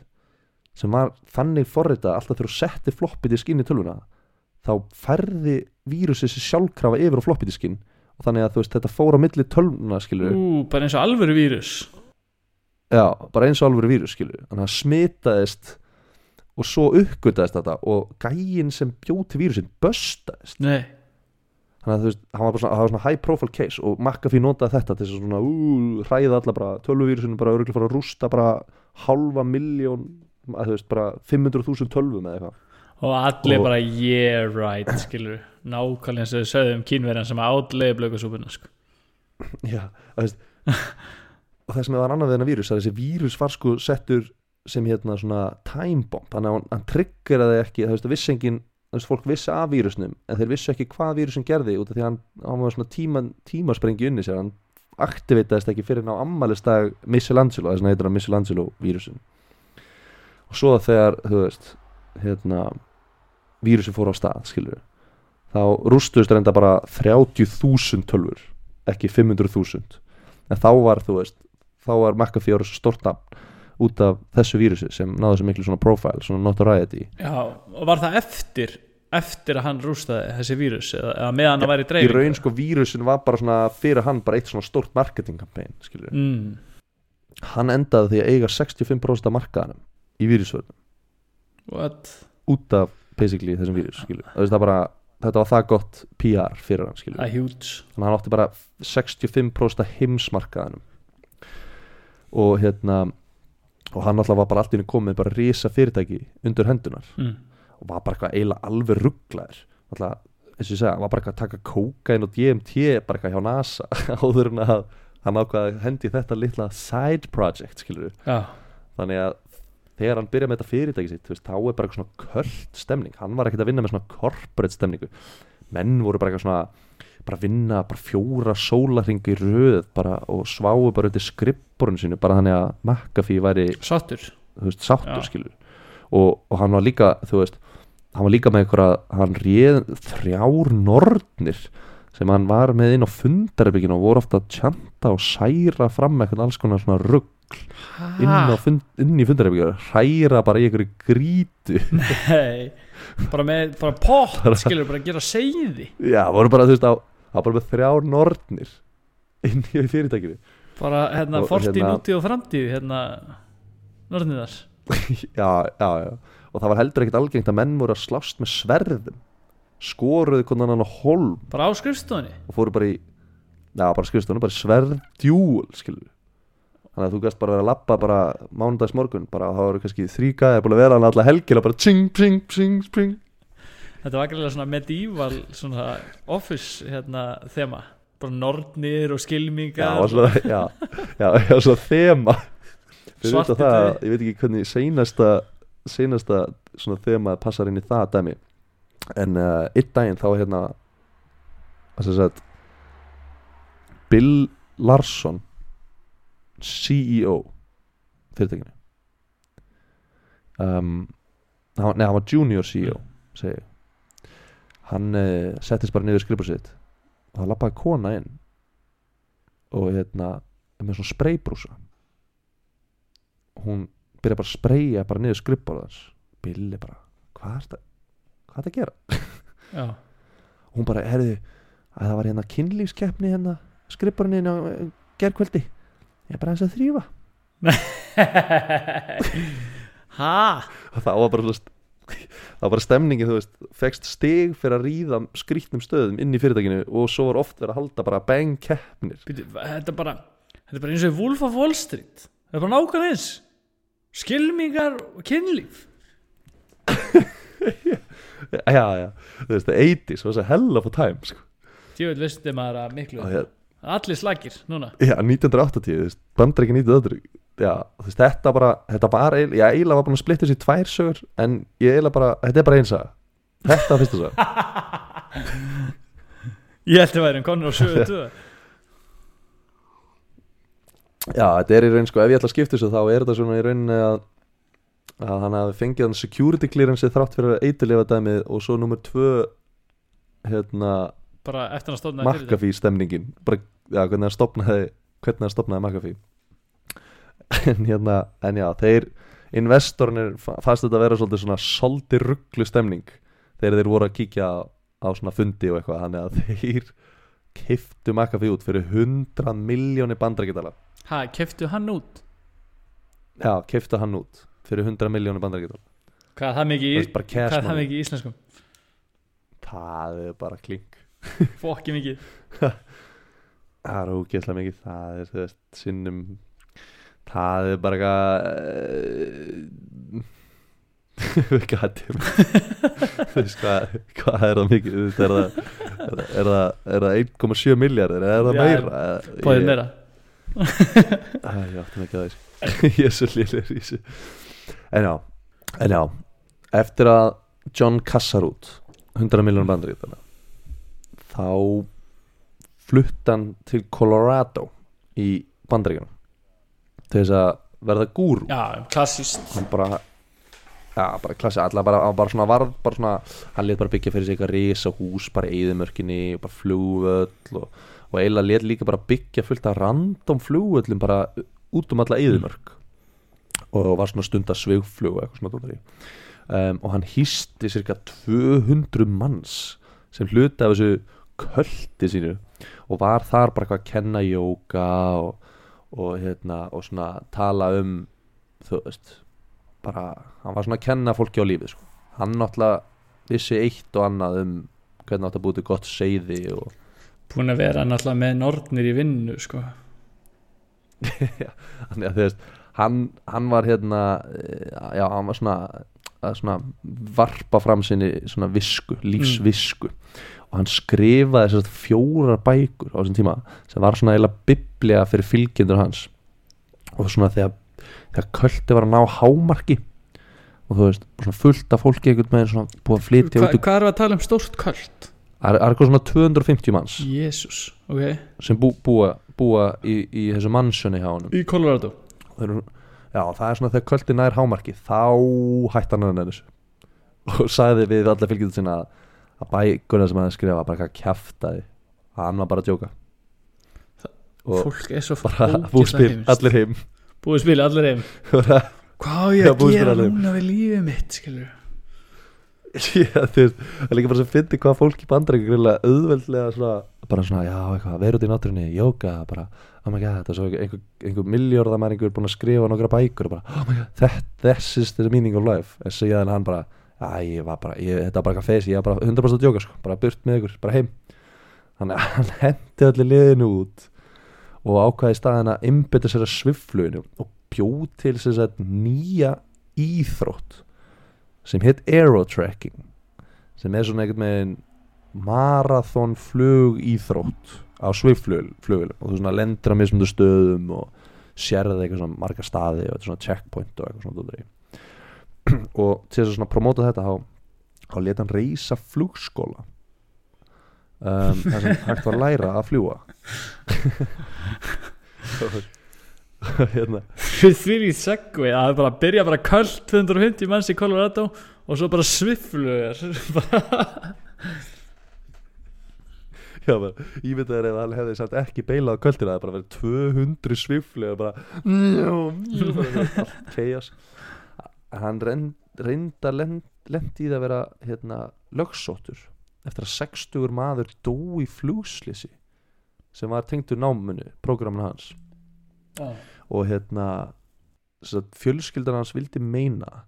sem var þannig forrita alltaf þegar þú setti floppy disk inn í tölvuna þá færði vírusið sér sjálfkrafa yfir á floppy diskinn. Og þannig að veist þetta fór á milli tölvuna skilur Ú, bara eins og alvöru vírus. Já, bara eins og alvöru vírus skilur Þannig að smitaðist og svo uppgötaðist þetta og gæinn sem bjóð til vírusin böstaðist. Nei, þannig að þú veist, hann var bara svona, það var svona high profile case og McAfee notaði þetta til þess að svona ú, hræða alla bara, tölvuvírusinu bara örgulega fara að rústa bara halva miljón að þú veist, bara 500.000 tölvum eða eitthvað. Og allir Og- bara yeah right, skilur. Nákvæmlega eins og við sögðum kínverjan sem átleiði blökusúpuna sko. Já, það veist og það sem var annað við þennan vírus þessi vírus var sko settur sem hérna svona time bomb. Þannig að hann, hann triggeraði ekki, það veist að viss engin þess fólk vissi af vírusnum en þeir vissu ekki hvað vírusin gerði út af því hann, hann var svona tíma, tímasprengi unni sér, hann aktivitaðist ekki fyrir ná ammælistag Michelangelo, þess að heitir hann Michelangelo vírusin og svo þegar, þú veist hérna vírusin fór á stað, skilur þá rústuðist reynda bara 30.000 tölfur ekki 500.000 en þá var, þú veist þá var McAfee ára svo stort nafn út af þessu vírusi sem náðu þessu miklu svona profile, svona notoriety. Já, og var það eftir eftir að hann rústaði þessi vírus eða, eða meðan hann var í í dreifing raun sko vírusin var bara svona fyrir hann bara eitt svona stort marketingkampæn mm. hann endaði því að eiga 65% af markaðanum í vírusvörnum. What? út af basically þessum vírus skilur það það bara þetta var það gott PR fyrir hann skilur er huge. Þannig að hann átti bara 65% af heimsmarkaðanum og hérna og hann alltaf var bara allt í henni komið bara risa fyrirtæki undir hendunar mm. og var bara eitthvað eiginlega alveg rugglaður alltaf, eins og ég segja, var bara eitthvað að taka kókain og DMT bara eitthvað hjá NASA áður en að hann ákvaði að hendi þetta litla side project skilur Já, þannig að þegar hann byrjaði með þetta fyrirtæki sitt veist, þá er bara eitthvað svona köld stemning. Hann var ekkert að vinna með svona corporate stemningu. Menn voru bara eitthvað svona bara vinna bara fjóra sólarringi í röð bara og sváu bara undir skrippborun sínu bara þannig að McAfee væri sáttur? þú veist, skilur og, og hann var líka, þú veist hann var líka með einhverja, hann réð þrjár nornir sem hann var með inn á fundarbygginu og voru ofta að tjanta og særa fram eitthvað alls konar svona rugg inn, á fund, inn í fundarbygginu hræra bara í einhverju grítu. Nei, bara með bara pott Bara- skilur bara gera seiði. Já, voru bara, þú veist, á, á bara með þrjár nornir inn í fyrirtækinu. Bara hérna fortíð, hérna- nútíð og framtíð hérna norðniðar já, já, já. Og það var heldur ekkert algengt að menn voru að slást með sverðum. Skoruðu konan hann á holm bara á skrifstofunni? Og fóru bara í já, bara skrifstónu, bara sverðdjúl skilur þannig að þú gæst bara að vera að lappa bara mánudags morgun bara það voru kannski þrý gæði búin að vera hann alla helgina bara tsing, tsing, tsing, tsing þetta var greiðlega svona medieval svona office hérna þema. Bara nornir og já, skilmingar og svona, já, já, já, svona þema. Svarti þetta ég veit ekki hvernig seinasta seinasta svona þema passar inn í það dæmi. En uh, einn daginn þá hérna að sem sagt Bill Larsson CEO fyrirtækinu. Um, nei, hann var junior CEO segi hann uh, settist bara niður skrifur sitt og það lappaði kona inn og hérna með svona spraybrúsa hún byrja bara að spraya bara niður skrifborðans Billy bara, hvað er þetta hvað er þetta að gera? já, hún bara, herðu, að það var hérna kynlífskeppni hérna skrifborðinni á gerkvöldi ég er bara aðeins að þrýfa ha? Og það var bara það var bara stemningin, þú veist fekst stig fyrir að ríða skrýtnum stöðum inn í fyrirtækinu og svo var oft verið að halda bara bang keppnir. Þetta er bara þetta er bara eins og Wolf of Wall Street. Þetta er bara nákvæmlega eins. Skilmingar og kynlíf. Já, já, þú veist, the 80s was a hell of a time sko. djúvel veistu maður að miklu hérna, allir slagir núna. Já, 1980, þú veist, bandar ekki 1980 Já, veist, þetta bara Þetta var, eiginlega- ég eiginlega var búin að splitta þessi tvær sögur En ég eiginlega bara, þetta er bara eins að Þetta er fyrsta sög ég held að væri en konur á sögu tvö. Já, þetta er í raun, sko, ef ég ætla að skipta þessu Þá er þetta svona í rauninni að Að hann hafi fengið hann security clearance Þrátt fyrir að eiturlefa dæmið Og svo nummer tvö Hérna, bara eftir að stofna McAfee stemningin. Bara, já, hvernig hann stopnaði stopnaði McAfee En hérna, en já, þeir investornir fa- fannst þetta að vera svolítið svona soldi rugglu stemning þegar þeir voru að kíkja á, svona fundi og eitthvað. Þannig að þeir kiftu McAfee út fyrir 100 miljónir bandarækjadala ha, keftu hann út? Já, kiftu hann út fyrir 100 miljónir bandarækjadala hvað það mikið í íslenskum? Það er bara klink fokki mikið. Það er ógeðslega mikið. Það er veist sinnum það er bara eitthvað gæti þú veist hvað, hvað er það mikið? Veist, er það, er það, er það, er það 1,7 miljardar eða er það meira? bóðið Ég- meira. Æ, ég áttum ekki að þessu. Ég er svo lillur í þessu. En já, en já. Eftir að John Kassarút 100 miljónum bandaríkjana þá flutt hann til Colorado í bandaríkjana til þess að verða gúrú. Já, klassíst hann bara já, bara klassi, allar bara, hann bara svona varð bara svona, hann let bara byggja fyrir sig eitthvað risa hús bara eðimörkinni, bara flugvöll og, og eiginlega let líka bara byggja fullt af random flugvöllum bara út um alla eðimörk og var svona stunda svigflug og eitthvað svona um, og hann hýsti cirka 200 manns sem hluti af þessu költi sínu og var þar bara eitthvað að kenna jóka og, og hérna og svona tala um þú veist bara, hann var svona að kenna fólki á lífið sko. hann náttúrulega vissi eitt og annað um hvernig átt að búti gott seiði og Búin að vera náttúrulega með nornir í vinnu sko. þannig að þú veist hann, hann var hérna eh, já, hann var svona að svona varpa fram sinni svona visku, lífsvisku og hann skrifaði þessar fjórar bækur á þessum tíma sem var svona eiginlega biblía fyrir fylgjendur hans. Og svona þegar, þegar köldi var að ná hámarki og þú veist, svona fullt af fólki einhvern veginn svona búið að flytja Hva, Hvað er að tala um? Stórt kvöld? það er það eitthvað svona 250 manns Jésús, ok. sem bú, búa, búa í, í þessu mannsjöni hjá honum. Í Colorado? Eru, já, það er svona þegar kvöldi nær hámarki þá hætti hann þessu. Og sagði við alla fylgjöndu sinna að, að bækurna sem hann skrifa bara eitthvað kjaftaði að hann var bara að djóka. Og Fólk er svo bara búspil, heimskt. allir heim. Búið spil, allir heim. Hvað á ég að búið spil gera núna við lífið mitt skilur já, veist, það er líka bara sem fyndi hvað fólk í bandaríkju greinlega auðveldlega svona, bara svona, já, eitthvað, veru út í náttúrunni jóka, bara, oh my god og svo einhver, einhver miljórðamæringur búin að skrifa nokkra bækur og bara, oh my god, that, this is the meaning of life en síðan hann bara, já, ég var bara ég, þetta var bara eitthvað feys, ég var bara 100% að jóka sko, bara burt með ykkur, bara heim. Þannig að hann hendi allir liðinu út og ákvaði staðin að innbytta sér að svifluginu og bjóð til sér að nýja íþrótt sem hétt aerotracking sem er svona einhvern veginn marathon flug íþrótt á sviflugilum og þú svona lendur á mismundu stöðum og sérði eitthvað svona marga staði og er svona checkpoint og eitthvað svona dóttir í. og til þess að promóta þetta þá, þá leta hann reysa flugskóla. Um, þar sem hægt var að læra að fljúa hérna. Því í segvi að það er bara að byrja bara köld 250 manns í Colorado og svo bara sviflugar bara Já, bara, ég veit að ef hann hefði samt ekki beilað á kvöldina það er bara verið 200 svifli og bara njó, njó, bara allt chaos hann reynd, reynda lend, lendi í það að vera hérna, lögsóttur eftir að 60 maður dó í flugslisi sem var tengdur námunu prógraminu hans. Já. og hérna fjölskyldan hans vildi meina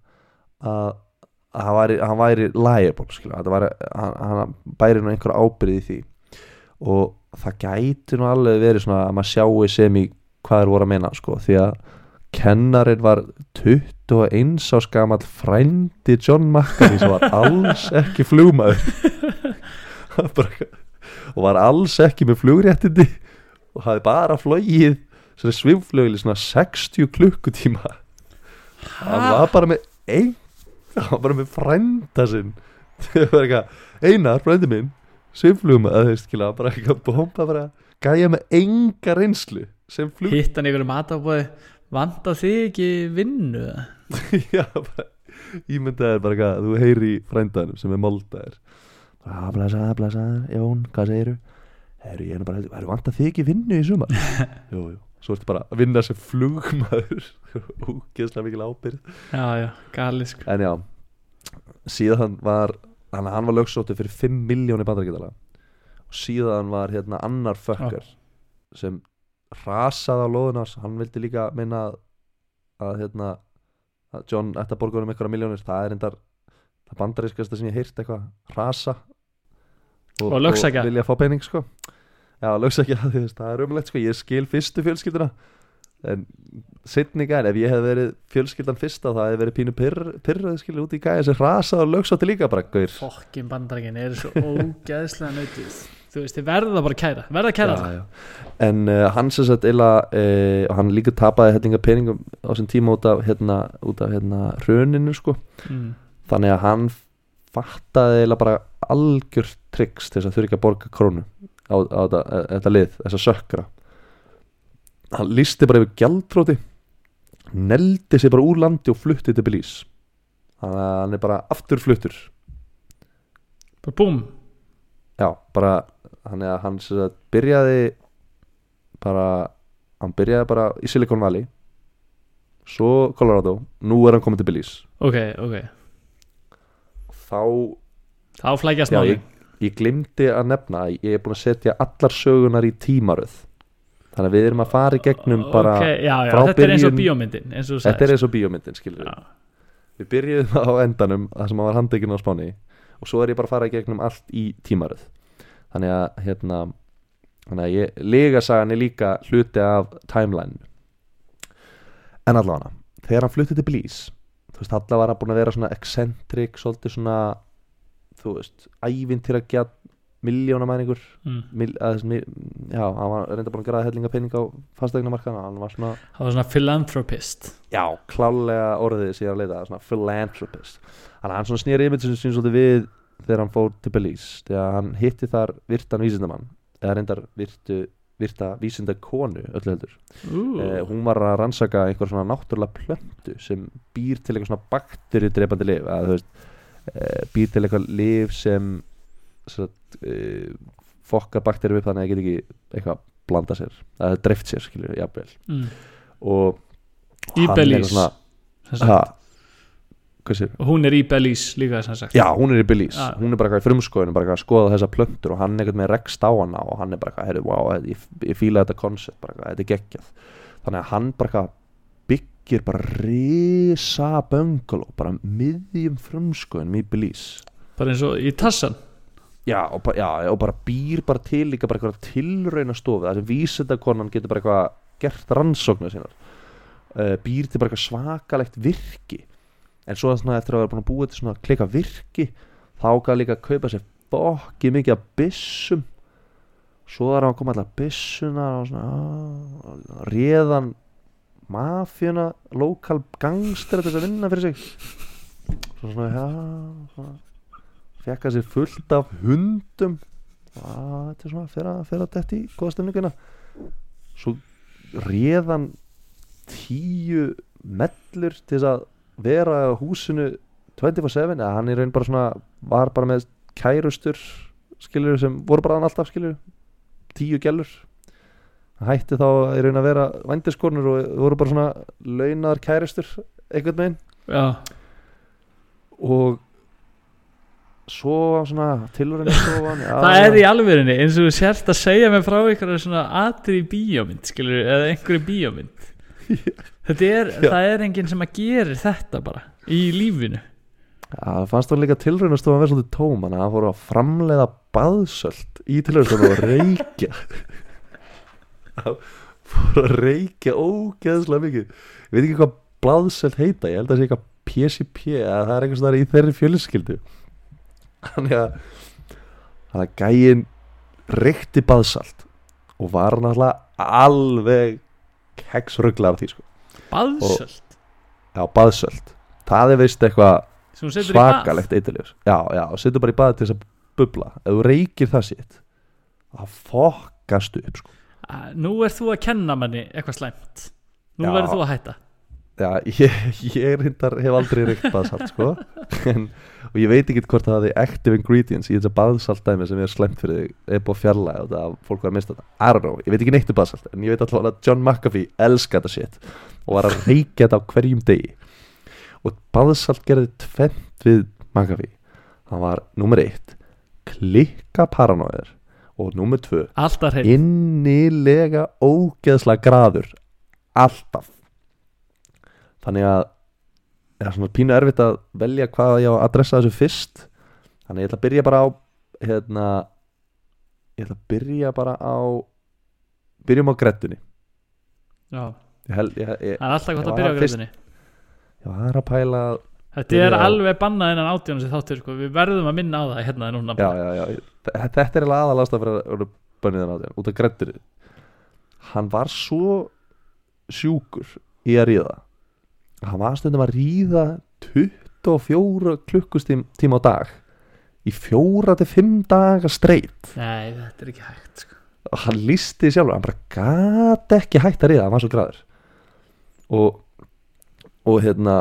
að að hann væri, hann væri liable væri, hann, hann bæri nú einhver ábyrði í því. Og það gæti nú alveg verið svona að maður sjáu sem í hvað er voru að meina sko, því að kennarinn var 21 á skamall frændi John McCarthy sem var alls ekki flugmaður. Og var alls ekki með flugréttindi og hafði bara flogið svona sviflögli svona 60 klukkutíma. Hann var bara með ein hann var bara með frænda sinn. Einar frændi minn að skilja bara eitthvað bomba bara gæja með enga reynslu sem flug Hitt matabóði Vanda þig ekki vinnu? Já bara ímyndaðir bara hvað þú heyri frændanum sem er moldaðir að blasa, blasa, Jón, hvað segiru Herru, ég er bara, herru, vant að þið ekki vinnu í sumar? Jú, jú, svo ertu bara að vinna sem flugmaður. Úgeðslega mikil ábyrð Já, já, galið sko. En já, síðan var hann, hann var lögsóttu fyrir 5 miljónir bandarækjadala og síðan var hérna annar fökkar sem rasaði á lóðunars hann vildi líka minna að, að hérna að John ætti að borga um einhverja miljónir það er endar það bandarískasta sem ég heyrt eitthvað. Rasa. Og lögsækja. vilja fá pening sko. Já, lögsækja, það er umlegt sko. Ég skil fyrstu fjölskylduna. En setni gæn, ef ég hef verið fjölskyldan fyrsta það hef verið pínu pyrr, pyrrað skilur út í gæði. Sem rasaði og lögsótti líka bara Fokkin bandarækin eru svo ógeðslega nöytið Þú veist, þið verða bara að kæra Verða að kæra já, já. en uh, hann sem sagt illa, uh, og hann líka tapaði hellinga peningum á þessum tíma út af hérna, út af hérna hruninu sko. Mm. þannig að hann fattaði eða bara algjör tricks til þess að þurfa ekki að borga krónu á, á þetta, e- þetta lið, þessa sökkra. Hann listi bara yfir gjaldróti neldi sig bara úr landi og flutti til Belize. Þannig að hann er bara aftur fluttur bara búm. Já, bara hann, hann sem sagt byrjaði bara hann byrjaði bara í Silicon Valley svo Colorado nú er hann komið til Belize. Ok, ok, þá, þá flækjast máli ég, ég glimti að nefna að ég er búin að setja allar sögunar í tímaröð. Þannig að við erum að fara í gegnum bara ok, já, já, þetta er eins og byrjun- bíómyndin eins og þetta er sagðir. eins og bíómyndin skilur Já. við byrjuðum á endanum það sem hann var handekinn á spáni og svo er ég bara að fara í gegnum allt í tímaröð þannig að hérna þannig að ég, legasagan er líka hluti af timeline en allavega þegar hann flutti til Belize þú veist, allavega var hann búin að vera svona eccentric, svolítið svona þú veist, ævintýra gæt miljónamæningur mm. mil, að, já, hann var reynda búin að græða hellinga pening á fastegnamarkaðna, hann var svona það var svona philanthropist. Já, klálega orðið síðan að leita svona philanthropist. Þannig að hann svona snýri yfir sem sín svolítið við þegar hann fór til Belize þegar hann hitti þar virtan vísindamann eða reyndar virtu, virta vísinda konu öllu heldur Ú, eh, hún var að rannsaka einhver svona náttúrulega plöntu sem býr til eitthvað svona bakteríudrepandi lif að þú veist eh, býr til eitthvað lif sem satt, eh, fokkar bakteríu upp þannig að það get ekki eitthvað blanda sér, að það dreift sér skilur, jafnvel mm. og í sagt. ha, og hún er í Belize líka sem sagt. Já, hún er í Belize, Já. hún er bara í frumskoðinu bara að skoða þessa plöntur og hann er eitthvað með rekst á hana og hann er bara heyrðu, wow, ég, ég fíla þetta koncept, bara þetta er geggjað. Þannig að hann bara byggir bara risa bönguló, bara miðjum frumskoðinum í Belize. Bara eins og í Tassan. Já og, já, og bara býr bara til líka bara eitthvað tilrauna stofu það sem vísindakonan getur bara eitthvað gert rannsóknu sínar. Uh, býr til bara eitthvað svakalegt virki en svo svona eftir að vera búin að búa svona klika virki þá gæði líka að kaupa sér bokki mikið af byssum. Svo þar að koma alltaf byssuna og svona á, réðan mafjuna lokal gangster til þess að vinna fyrir sig. Svo svona já svona fekk að sér fullt af hundum. Að þetta er svona fyrir að, fyrir að detti í góða stemninguna svo réðan tíu mellur til þess að vera á húsinu 24-7 eða hann í raun bara svona var bara með kærustur skilur sem voru bara hann alltaf skilur tíu gælur hann hætti þá í raun að vera vændiskornur og voru bara svona launaðar kærustur einhvern veginn. Já, og svo svona tilurinn það er í alvörinni eins og þú sért að segja mig frá ykkur svona atri bíómynd skilur, eða einhverju bíómynd þetta er, Já. það er enginn sem að gerir þetta bara í lífinu. Það fannst þú líka tilraunastofan að vera svolítið tóm þannig að hann fór að framleiða baðsöld í tilraunastofan og reykja. Hann fór að reykja ógeðslega mikið. Ég veit ekki hvað baðsöld heita ég held að það sé eitthvað PCP eða það er einhvers þar í þeirri fjölskyldu. Þannig að þannig að gæinn reykti baðsalt og var náttúrulega alveg keksruglar því sko. Baðsöld? Já, baðsöld. Það er veist eitthvað svakalegt eiturljós já, já, setur bara í baði til þess að bubla. Ef þú reykir það sitt það fokkast upp sko. Nú er þú að kenna manni eitthvað slæmt. Nú verður þú að hætta já, ég, ég reyndar hef aldrei reykt baðsalt sko. en, og ég veit ekki hvort það er active ingredients í þess að baðsalt dæmi sem er slemt fyrir þig er búið fjarlæg og það að fólk var að mista þetta I don't know, ég veit ekki neitt um baðsalt en ég veit alltaf að John McAfee elska þetta shit og var að reykja þetta á hverjum degi. Og baðsalt gerði tvent við McAfee. Hann var nummer eitt klikka paranóður og nummer tvö innilega ógeðslega graður. Alltaf þannig að það er svona pínu erfitt að velja hvað ég á að adressa þessu fyrst. Þannig að ég ætla að byrja bara á hérna ég ætla að byrja bara á byrjum á grettunni. Já, ég held, ég, ég, það er alltaf gott Já, að byrja á fyrst- greiðinni ég var að pæla þetta er alveg bannað innan átjónu sem þáttur sko. við verðum að minna á það hérna núna já, já, já, þetta er aðalast að vera bönniðan á því út af grettunni. Hann var svo sjúkur í að ríða hann var stundum að ríða 24 klukkustím tíma á dag. Í fjóra til fimm daga streit Nei, þetta er ekki hægt sko. og hann listi sjálfur, hann bara gat ekki hægt að riða, hann var svo græður og og hérna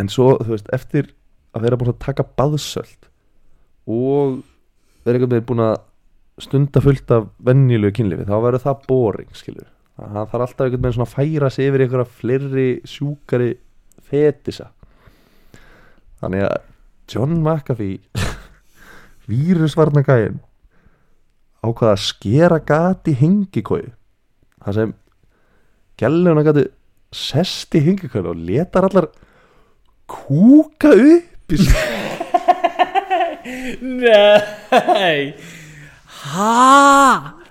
en svo, þú veist, eftir að vera búin að taka baðsöld og vera einhvern veginn búin að stunda fullt af venjulegu kynlífi, þá verður það boring skilur, hann þarf alltaf einhvern veginn svona að færa sig yfir einhverja fleiri sjúkari fetisa. Þannig að John McAfee vírusvarna gæinn ákvaða að skera gati hengikói það sem gæluna gati sest í hengikói og letar allar kúka upp í Nei. Hæ?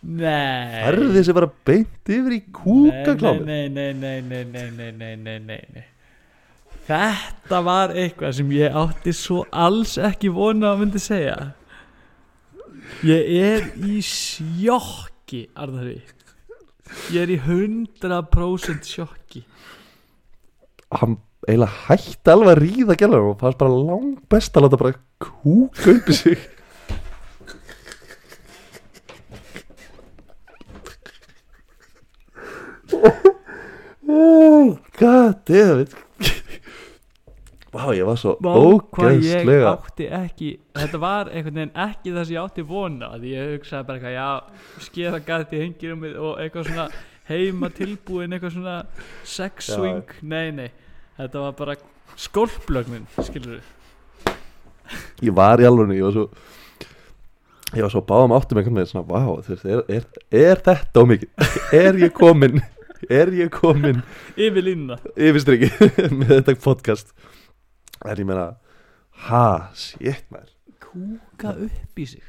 Nei Færði þessi bara beint yfir í kúkaklámi nei nei nei, nei nei nei nei nei nei nei Þetta var eitthvað sem ég átti svo alls ekki vona að myndi segja Ég er í sjokki Arðari Ég er í 100% sjokki Hann eiginlega hætti alveg að ríða gæla og það er bara langt best að láta bara kúka upp í sig God damn it Vá, ég var svo Vá, hvað ég átti ekki Þetta var einhvern veginn ekki það sem ég átti vona Því ég hugsaði bara eitthvað Já, skera gæti hengir um og eitthvað svona heima tilbúin eitthvað svona sex Já. swing Nei, nei, þetta var bara skólplögnin, skilur Ég var í alveg, ég var svo Ég var svo báðum áttum einhvern veginn svona, vá, þú veist, er, er, er þetta ómikið? Er ég komin Er ég komin Yfir línuna. yfirstriki með þetta podcast? En ég meina Ha, shit maður. Kúka upp í sig.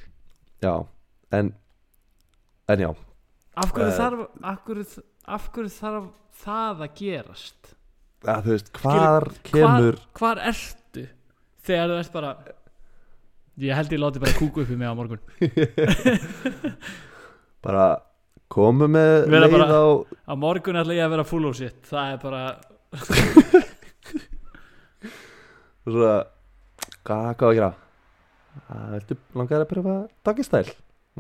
Já, en En já, Af hverju Eh. þarf af hverju, af hverju þarf það að gerast? Að, þú veist, hvar kemur hvar, hvar ertu þegar þú ert bara ég held ég láti bara kúku upp í mig á morgun. Bara komu með leið bara- á á morgun ætla ég að vera full of shit. Það er bara svona, hvað, hvað að gera? Að, Viltu langar að pröfa doggy-stæl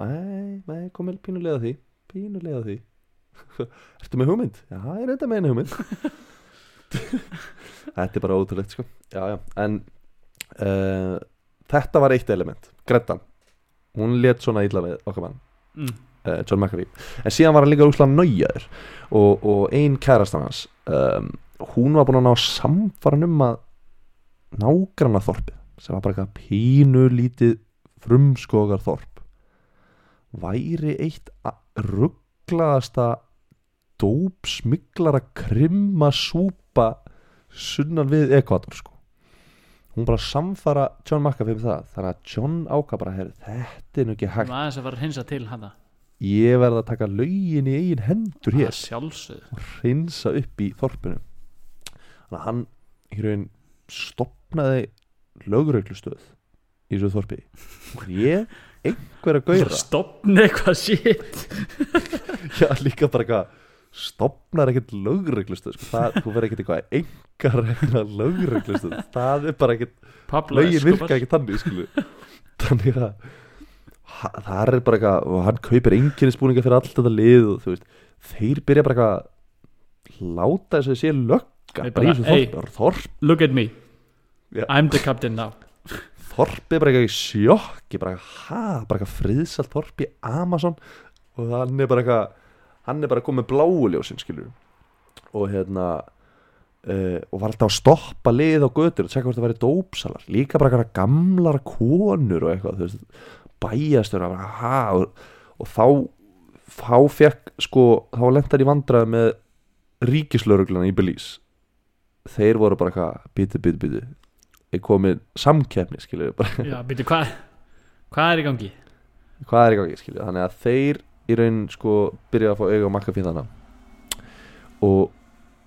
Nei, nei, komið pínulega því Pínulega því. Ertu með hugmynd? Já, ég er þetta með einu hugmynd. Þetta er bara ótrúlegt sko. Já, já, en uh, Þetta var eitt element. Grettan, hún let svona illa við okkar mann. Mm, uh, John McAfee. En síðan var hann líka úslega nájaður og, og ein kærastan hans um, hún var búin að ná samfaran um að nágranna þorpið sem var bara eitthvað pínu lítið frumskogar þorp væri eitt rugglaðasta dóp smiglara krimma súpa sunnan við ekvator sko. Hún bara samfara John McAfee með það þannig að John ákvað bara "Heyrðu, þetta er nú ekki hægt. Aðeins að fara hinsa til hana ég verð að taka lögin í eigin hendur hér. Og hreinsa upp í þorpinu. Þannig að hann í raun stopnaði lögreglustöð í þessu þorpi. Og ég einhver að gauðra stopna eitthvað shit. Já líka bara eitthvað stopnar ekkert lögreglustöð sko. það, þú verður ekkert eitthvað engar regna lögreglustöð. Það er bara ekkert lögin virka ekki þannig skilu. þannig að það er bara eitthvað og hann kaupir enginn spúninga fyrir allt þetta lið og þú veist, þeir byrja bara eitthvað að láta þess að sé lögga bara bara, þessu "Hey." þorp, þorp look at me. Já. I'm the captain now. Þorpið bara eitthvað í sjokki bara, ha, bara eitthvað friðsalt þorp í Amazon og hann er bara eitthvað hann er bara komið bláuljósin skilur og hérna uh, og var alltaf að stoppa lið á götur og tjekka hvort það væri dópsalar. Líka bara eitthvað gamlar konur og eitthvað þú veist, bæjastur og, og, þá þá fekk sko þá lentar í vandræði með ríkislauruglana í Belize. Þeir voru bara eitthvað bítu, bítu, bítu er komið samkeppni skilur bara já, byrju, hvað hvað er í gangi? Hvað er í gangi skilju þannig að þeir í raun sko byrja að fá á makka fyrir og,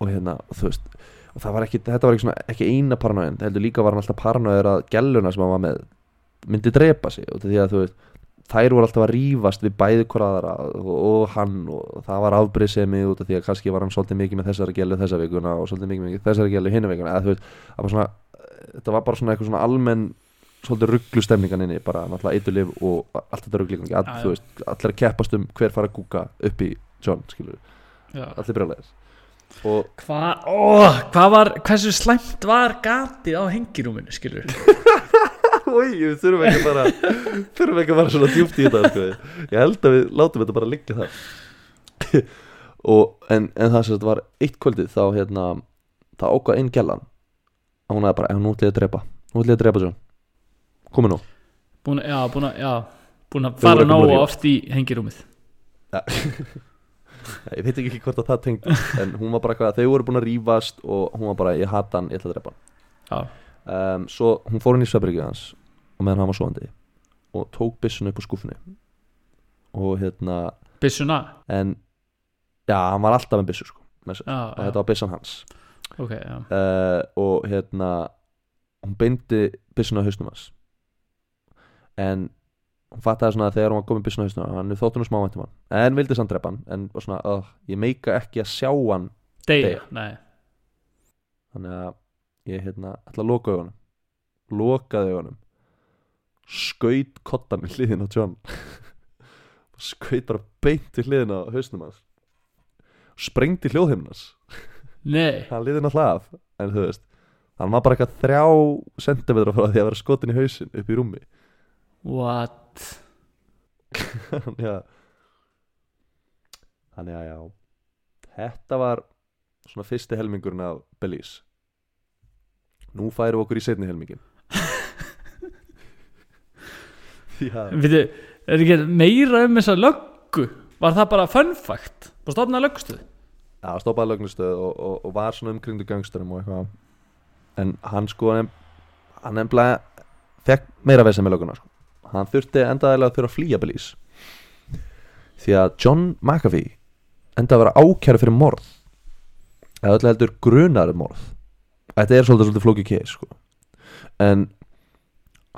og hérna þú veist og það var ekki, þetta var ekki, svona, ekki eina paranoiðin það heldur líka var hann alltaf paranoiður að gelluna sem hann var með myndi drepa sig því að þú veist þær voru alltaf að rífast við bæði hvoraðara og, og hann og það var afbrýðsemi út af því að kannski var hann svolítið mikið með þessari gellu þessa vikuna og svolítið mikið með þessari gellu hinna vikuna eða þú veist, það var svona, þetta var bara svona eitthvað svona almenn svolítið rugglu stemningan inni bara náttúrulega eiturlif og allt þetta rugglingan all, þú veist, allir að keppast um hver fara að kúka upp í John skilur allir og Hvað, ó, hvað var, hversu slæmt var gatið á hengirúminu, skilur Ói, við þurfum ekki að bara þurfum ekki að vera svona djúpt í þetta sko. ég held að við látum þetta bara liggja það og, en, en það sem þetta var eitt kvöldið þá hérna það ákvað einn gælan að hún hefði bara, "Eh, nú ætla ég að drepa. Nú ætla ég að drepa John. Komi nú. Búin, já, búin að, já, búin að fara búin að oft í hengirúmið. Ég veit ekki hvort að það tengd en hún var bara eitthvað, þau voru búin að rífast og hún var bara, ég hata hann, ég ætla að drepa Já, hann um, svo hún fór inn í svefbryggju hans og meðan hann var svoandi og tók byssuna upp á skúfunni og hérna byssuna? en já, hann var alltaf með byssu sko, með sér, Já, og já, þetta var byssan hans. Ok, já. Uh, og hérna hún beindi byssuna á hausnum hans. En hún fattaði svona að þegar hún var komin byssuna á hausnum hann þótt hún smá væntum hann. En vildi samt drepa hann en var svona, uh, ég meika ekki að sjá hann Deyja, Deyja. nei. Þannig að ég hérna ætla að loka augunum. Lokaði augunum skaut kottan í hliðin á John. Skaut bara beint í hliðin á hausnum hans. Sprengdi hljóðhimnas Nei, hann liði náttúrulega af en þú veist, hann var bara eitthvað þrjá sentimetra frá því að vera skotin í hausin upp í rúmi. What? Þannig að þannig að já. Þetta var svona fyrsti helmingurinn af Belize. Nú færum við okkur í setni helmingin Við er ekki meira um þessa löggu? Var það bara fun fact? Bara stofnaði löggustuð Já, stoppaði lögnistöð og, og, og var svona umkringdu gangsturum og eitthvað. En hann sko hann nefnilega fekk meira vesið með löguna sko. hann þurfti endaðilega að þurfa að flýja Belize. Því að John McAfee endaði að vera ákæru fyrir morð. Eða öllu heldur grunar um morð. Þetta er svolítið svolítið flókið keis sko. en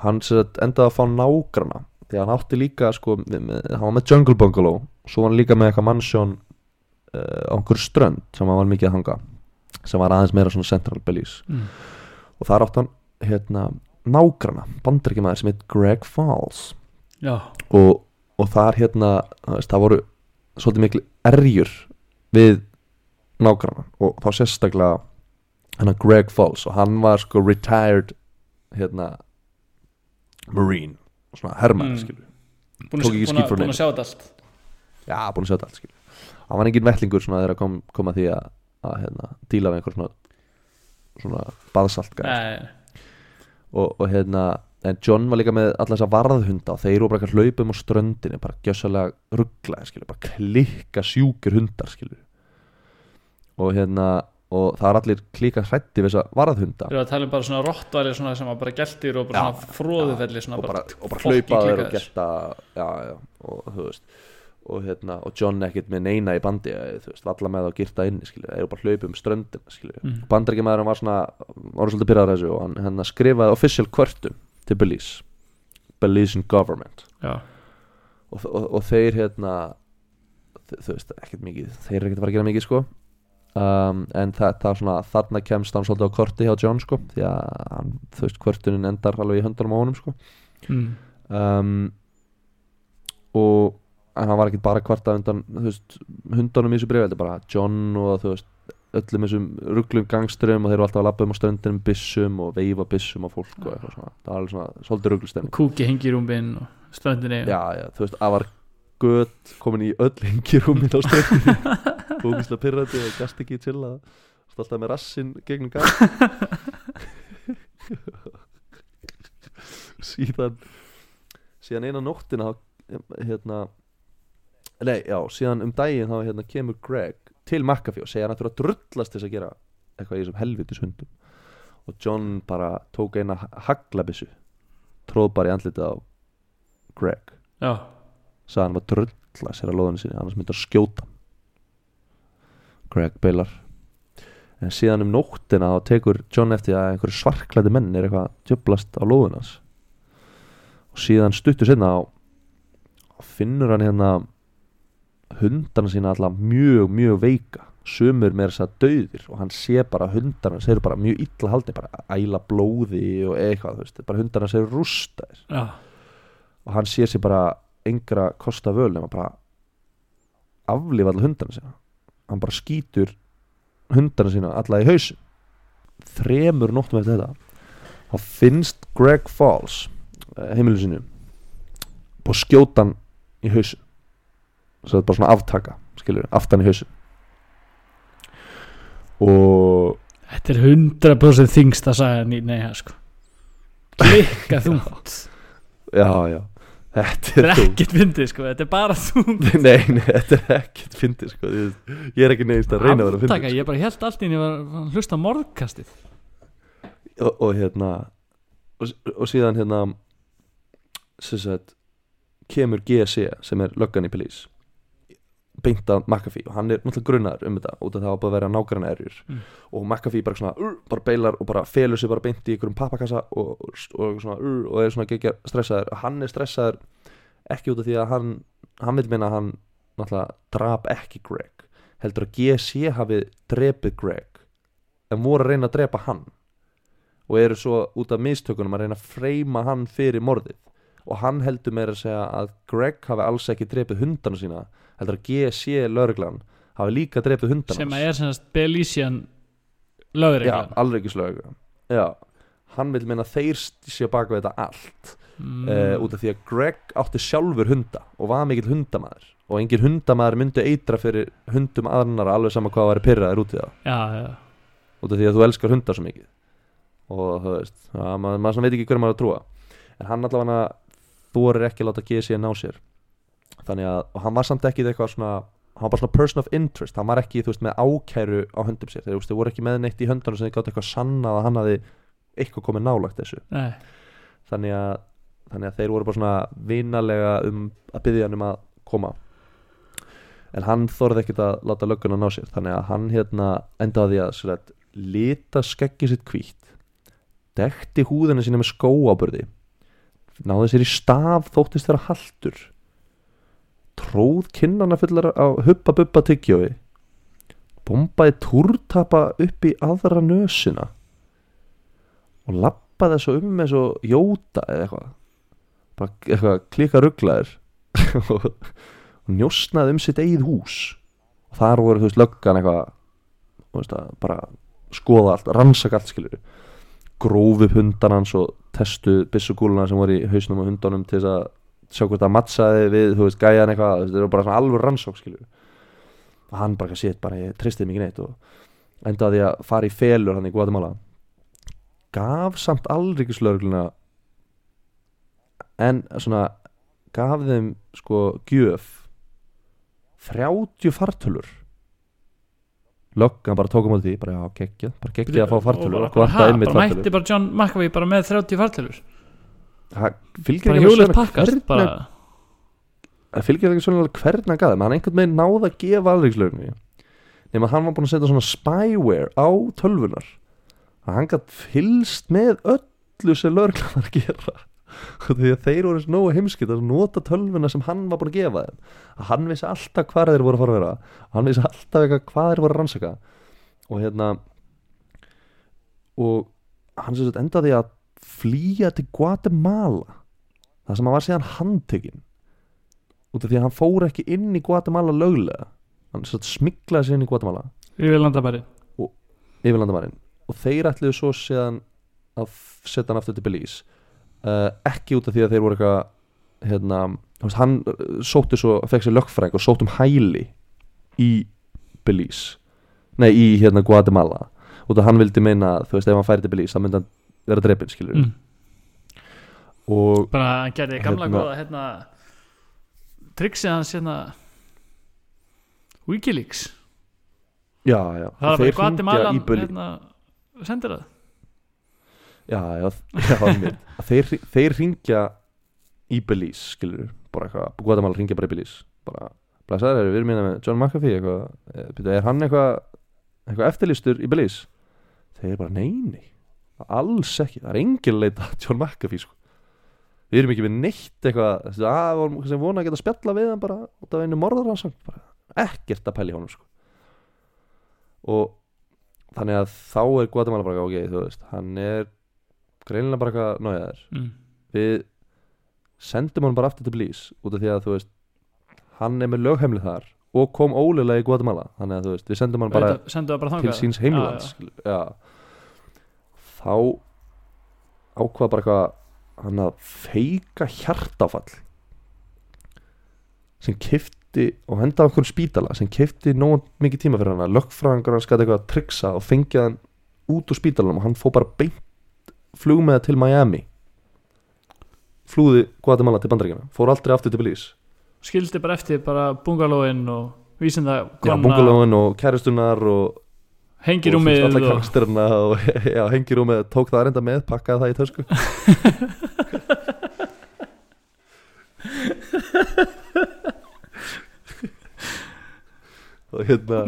hann endaði að fá nágrana því hann átti líka sko, hann var með Jungle Bungalow svo var hann líka með eitthvað mannsjón uh, á einhverju strönd sem hann var mikið að hanga sem var aðeins meira svona Central Belize. Mm. og þar átti hann hérna nágrana, bandaríkjamaður sem heit Greg Falls. Og, og þar hérna veist, það voru svolítið miklu erjur við nágrana. Og þá sérstaklega Greg Falls og hann var sko retired hérna Marine svona herrmann Mm. skilur búin Tók að, ekki búin að, frá búin neinum. að sjá þetta allt. Já, búin að sjá þetta allt skilur hann var engin vettlingur svona þegar kom, kom að því að, að hérna, díla við einhver svona svona baðsalt og, og hérna en John var líka með alla þessa varðhunda og þeir eru bara eitthvað hlaupum á ströndinni bara gjössalega rugglaði bara klikka sjúkir hundar skilur og hérna og það er allir klíka hrætti við þessa varðhunda. Við erum að tala um bara svona rottvæli svona sem bara geltir og bara svona fróðufelli svona og bara, og bara fokki hlaupa þér og geta já, já, og þú veist og, hérna, og John ekkert með neina í bandi eh, þú veist, valla með þá girta inni skilur þeir eru bara hlaupum um ströndina skilur Mm. bandarækjamaðurinn var svona var svolítið pyrraður þessu og hann, hann skrifaði official kvörtum til Belize Belizean government. Já, og, og, og þeir hérna þ- þú veist, ekkert mikið þeir eru ekkert að fara að gera mikið sko um, en það, það svona, þarna kemst hann svolítið á korti hjá John sko því að hann, þú veist, kvörtunin endar alveg í höndunum á honum sko. Mm. um, og en hann var ekkert bara að kvarta undan veist, hundunum í þessu er bara John og þú veist öllum þessum rugglum gangsturum og þeir eru alltaf að labba um á ströndinum byssum og veifa byssum á fólk og eitthvað svona. Það var alveg svona svolítið rugglustefning kúki hengi í rúmbin og ströndinni já, já, þú veist, það var gött komin í öll hengirúmin á ströndinni fókuslega pyrrandi og gast ekki til að alltaf með rassinn gegnum gat síðan síðan eina nóttina hérna nei, já, síðan um daginn þá hérna kemur Greg til McAfee og segja hann að þurfa að drullast þess að gera eitthvað í þessum helvitis hundum og John bara tók eina haglabissu tróð bara í andlitið á Greg. Já, sagði hann var drulla sér að loðinu sinni annars myndi að skjóta. Greg beilar en síðan um nóttina þá tekur John eftir að einhverju svarklæði menn er eitthvað djöblast á lóðunas og síðan stuttur sinna á finnur hann hérna hundana sína alltaf mjög mjög veika. Sumur með þess að döðir og hann sé bara hundarna þeir eru bara mjög illa haldni bara æla blóði og eitthvað veist, bara hundarna þeir eru rústaðir. Já, og hann sé sér bara engra kosta völ nema bara aflifa alla hundarna sína hann bara skýtur hundarna sína alla í hausin þremur nóttum eftir þetta. Þá finnst Greg Falls heimilu sinu og skjóta hann í hausin svo þetta er bara svona aftaka skilur, aftan í hausin og þetta er 100% þingst að sagja ný, nei, sko. Klikka þungt já, já þetta er er þú. ekkert fyndið, sko, þetta er bara þungt nei, nei, þetta er ekkert fyndið sko. ég, ég er ekki neðist að reyna að vera fyndið ég bara held allt í henni var var að hlusta á morðkastið. Og, og hérna og, og síðan hérna sem sagt kemur GSE sem er löggan í Pelís beint að McAfee. Og hann er náttúrulega grunnar um þetta út af það á bara að vera nágrann erjur. Mm. og McAfee bara svona uh, bara beilar og bara felur sig bara beint í einhverjum pappakassa og, og, og svona uh, og er svona geggja stressaður. Hann er stressaður ekki út af því að hann hann vil minna að hann náttúrulega drap ekki Greg heldur að GSE hafi drepið Greg en voru að reyna að drepa hann. Og eru svo út af mistökunum að reyna að freyma hann fyrir morðið og hann heldur meira að segja að Greg hafi alls ekki drepið hundana sína heldur að GSC lögreglan hafi líka drepið hundana sem að er semast Belísian já, lögreglan alveggislög já, hann vil meina að þeir séu baka þetta allt. Mm. uh, út af því að Greg átti sjálfur hunda og var mikill hundamaður. Og engin hundamaður myndi eitra fyrir hundum annara alveg sama hvað væri pyrraðir út í það. Já, já, út af því að þú elskar hundar svo mikið. Og þú veist, ja, maður, maður veit ekki hverju maður að trúa. En hann allavega þorir ekki að láta GSI ná sér. Þannig að, hann var samt ekki eitthvað svona hann var bara svona person of interest. Hann var ekki, þú veist, með ákæru á höndum sér. Þeir, þeir voru ekki með neitt í höndunum sem þeir gátt eitthvað sannað að hann hafi eitthvað komið nálagt þessu. Þannig að, þannig að þeir voru bara svona vinalega um að byggja hann um að koma. En hann þorði ekkert að láta lögguna ná sér. Þannig að hann hérna endaði að sér að lita skeggi sitt hvítt dekti húðina sína með skóábörði náði sér í staf þóttist þeirra haltur. Tróð kinnana fullar á hubba bubba tyggjói. Bombaði túrtapa upp í aðra nösina. Og lappaði svo um eins og jóta eða eitthvað. Bara eitthvað klika rugglaðir. Og, njósnaði um sitt eigið hús. Og þar voru þú veist löggan eitthvað veist bara skoða allt, rannsaka allt skilur gróf upp hundan hans og testu byssugúluna sem voru í hausnum og hundanum til þess að sjá hvort það mattsaði við, þú veist, gæjan eitthvað þetta eru bara svona alveg rannsók skilur og hann bara sétt bara, ég tristið mikið neitt og endaði að fara í felur hann í Guatemala. Gaf samt alríkislörgluna en svona gaf þeim sko gjöf. 30 fartölur löggan bara tókum á því bara já geggjað, bara geggjað að fá fartölur og ha, einmitt bara fartölur? mætti bara John McAfee bara með 30 fartölur. Það fylgir bara hjólið pakkast bara, það fylgir ekki svona hvernig hann gaði hann einhvern veginn náði að gefa alvegslögnu nema hann var búin að setja svona spyware á tölvunar hann gætt fylst með öllu sem að gera því að þeir voru nógu heimskitt að nota tölvuna sem hann var búin að gefa þeim. Að hann vissi alltaf hvað þeir voru að fara að vera. Og hann vissi alltaf eitthvað hvað þeir voru að rannsaka. Og hérna og hann sem sagt endaði að flýja til Guatemala. Það sem hann var síðan handtekinn. Út af því að hann fór ekki inn í Guatemala löglega. Hann sem sagt smiklaði sér inn í Guatemala. Yfir landabæri yfir landamærin. Og þeir ætluðu svo síðan að setja hann aftur til Belize uh, ekki út af því að þeir voru eitthvað hérna, hann uh, sótti svo, fekk sér lögfræk og sótt um hæli í Belize. Nei, í hérna Guatemala. Út af hann vildi meina, þú veist, ef hann færi til Belize þá myndi hann vera dreipin, skilur mm. og bara hann gerði gamla Hérna- góða hérna trixið hans hérna Wikileaks. Já, já, þeir hringja í Belize. hérna, sendir það já, já, já þeir, þeir ringja í Belize, skilur bara eitthvað, Guatemala ringja bara í Belize. Bara, blæsaður, við erum minna með John McAfee? Eitthvað, eh, er hann eitthvað eitthvað eftirlistur í Belize? Þeir bara, nei, nei alls ekki, það er engin leita John McAfee, sko. Við erum ekki við neitt eitthvað þessi, að, við vorum sem vona að geta spjalla við hann bara út af einu morðar hans. Bara ekkert að pæla í honum, sko. Og þannig að þá er Guatemala bara ok, þú veist, hann er greinilega bara eitthvað nájaður mm. við sendum hann bara aftur til Blís út af því að þú veist hann er með lögheimli þar og kom ólega í Guatemala. Þannig að þú veist, við sendum hann bara Auðvitað, sendu það bara til síns heimlands já, þá ákvað bara eitthvað hann að feika hjartafall sem kifti og henda á okkur spítala sem kifti nóg mikið tíma fyrir hann að lögfræðingur hans gæti eitthvað að tryggsa og fengið hann út úr spítalanum og hann fó bara beint flug með til Miami. Flúði Guatemala til bandaríkjana fór aldrei aftur til Belize. Skildi bara eftir bara bungalóin og vísinda já, bungalóin og kæristunar og, hengir og um og og já, hengir um með, tók það reynda með pakkaði það í tösku. Og hérna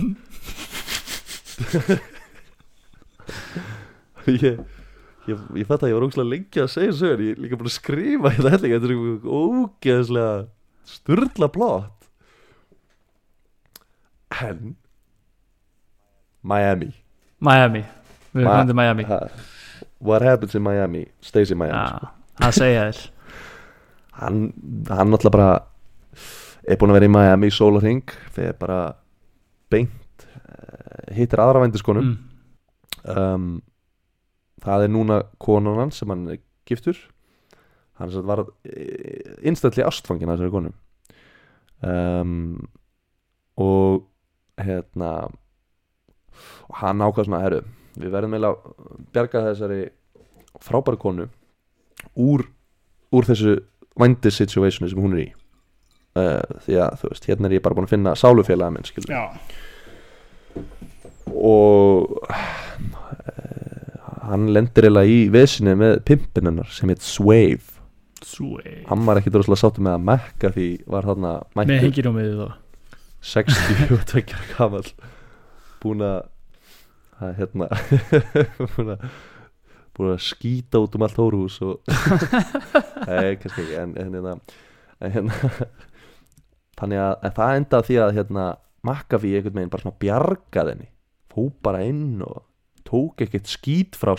ég ég, ég fatt að ég var ógæslega lengi að segja sögur ég er líka búin að skrifa hérna helling þetta er eitthvað ógeðslega sturla plott. En Miami. Miami. Við erum til Miami. Ha, What happens in Miami stays in Miami sko. það segja þér. Hann, hann náttúrulega bara er búin að vera í Miami í sólarhing þegar bara beint uh, hittir aðra vændiskonum. Mm. um, það er núna konan hans sem hann giftur. Hann sem var instantly ástfangin að þessari konu. Um, og hérna og hann ákvað svona herru, við verðum eiginlega að bjarga þessari frábæri konu úr, úr þessu vændis situationi sem hún er í. Uh, því að þú veist, hérna er ég bara búin að finna sálufélaga minn skilur já, og hann lendir eiginlega í vesinu með pimpin hennar sem heit Swave. Sway hann var ekki droslega sáttu með að mekka því var þarna með mættur hengir um mig þá 62 ára gamall. Búin að hérna búin að búin að skýta út um allt hóruhús og nei, kannski ekki en, en hérna, en, hérna þannig að það enda því að hérna McAfee einhvern veginn bara svona bjargaði henni. Fó bara inn og tók ekkert skít frá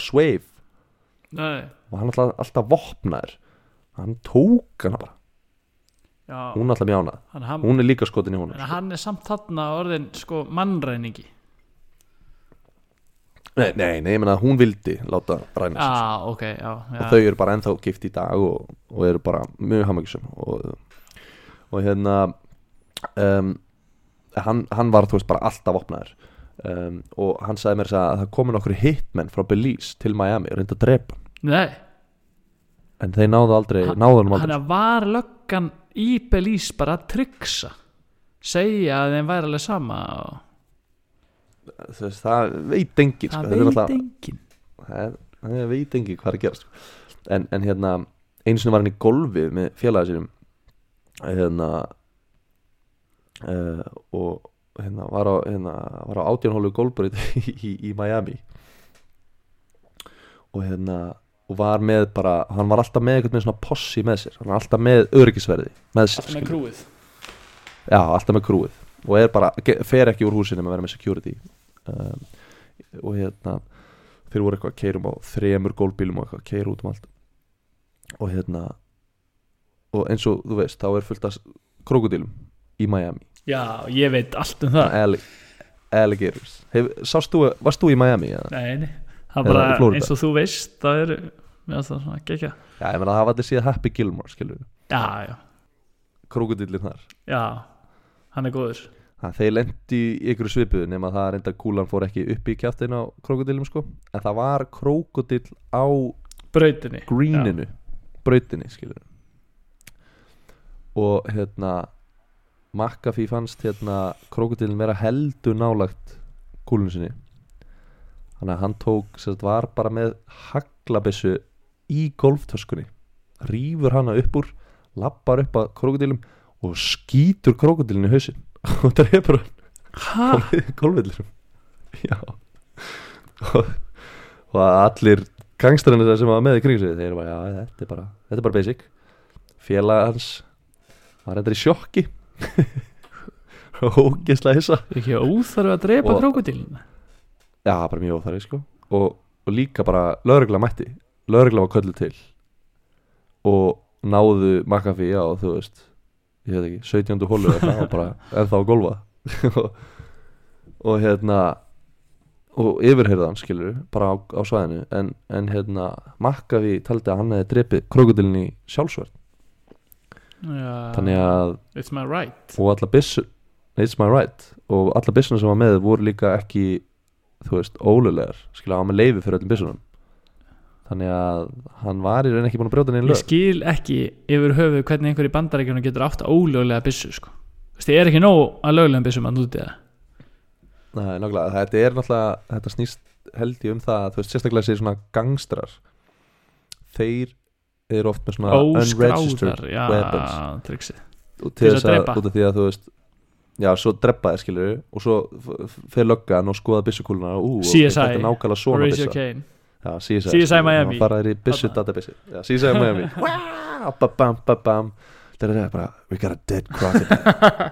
Nei, og hann alltaf, alltaf vopnaður. Hann tók hana bara. Já, hún er alltaf mjánað, hann, hann, hún er líka skotin í honum en hann er samt þarna orðin sko mannræningi nei, nei, nei, ég meina að hún vildi láta ræna sig Já, ok, já, já. og þau eru bara ennþá gift í dag og, og eru bara mjög hamakjusum og, og hérna um, hann, hann var þú veist bara alltaf opnaður um, og hann sagði mér að það komin okkur hitmenn frá Belize til Miami og reynda að drepa. Nei, en þeir náðu aldrei, Hann- náðu hann aldrei var löggan í Belís bara að tryggsa segja að þeim væri alveg sama og veist, það veit engin sko. það er veit enginn það, það veit engin hvað er að gerast sko. en, en hérna einu sinni var hann í golfi með félagi sínum hérna uh, og hérna var á, hérna, á átjánhólu golfbreyt í, í, í Miami. Og hérna og var með bara, hann var alltaf með einhvern veginn svona possi með sér, hann var alltaf með öryggisverði með sér, alltaf með krúið já, alltaf með krúið og er bara, fer ekki úr húsinu með að vera með security. Um, og hérna þeir voru eitthvað að keirum á þremur gólbílum og eitthvað, keir út um allt. Og hérna og eins og þú veist, þá er fullt af krokodilum í Miami Já, ég veit allt um það. Alli- alligators. Hef, sást þú, varst þú í Miami? eða? Nei, nei, það Eða bara í Flórída. eins og þú veist það er, finnst það svona gekja já, ég meina það hafa allir síðan Happy Gilmore skilur, Já, já, krokodilin þar. Já hann er góður. Það, þeir lendi í ykkur svipuðu nema það reynda kúlan fór ekki upp í kjáttin á krokodilum sko. En það var krokodill á Brautinni. greeninu brautinni skilur og hérna McAfee fannst hérna krokodilin vera heldur nálagt kúlun sinni. Þannig að hann tók sagt var bara með haglabessu í golftöskunni rýfur hana upp úr lappar upp að krokodilum og skýtur krokodilin í hausinn og drefur hann Hæ? á miðjum golfvellinum. Já. Og, og allir gangstarinn sem var með í kring sig þeir eru bara, já, þetta er bara, þetta er bara basic. Félag hans var reyndar í sjokki og ógeðslega hissa. Ekki óþarf að drepa Og- krokodilin já, bara mjög óþæri sko. Og, og líka bara lögregla mætti. Lögregla var köllu til. Og náðu McAfee á þú veist ég veit ekki, 17. hólu eða eitthvað og bara ennþá að golfa og, og hérna og yfirheyrðan skilur bara á, á svæðinu. En, en hérna McAfee taldi að hann hefði drepið krokodilin í sjálfsverð Já, þannig að right. Og alla my right. Og alla byssuna sem var með voru líka ekki þú veist, ólulegar skilja, var með leifi fyrir öllum byssunum. Þannig að hann var í raun ekki búin að brjóta neina Ég lög. skil ekki yfir höfuð hvernig einhver í bandarækjunum getur átt ólöglega byssu sko. Þú veist, ég er ekki nóg að löglega byssum að núti það Nei, nákvæmlega, þetta er náttúrulega þetta snýst held ég um það að þú veist, sérstaklega þessi svona gangstrar þeir eru oft með svona unregistered já, weapons. triksi og Til þess að út af því að þú veist já, svo drepa þér skilur og svo f- f- fer löggan og skoða byssukúluna og ú, þetta er nákvæmlega svona cane. Já, CSI, CSI Miami. og fara þér í Þarna. database já, CSI Miami. Babam, babam þetta er bara, we got a dead crocodile.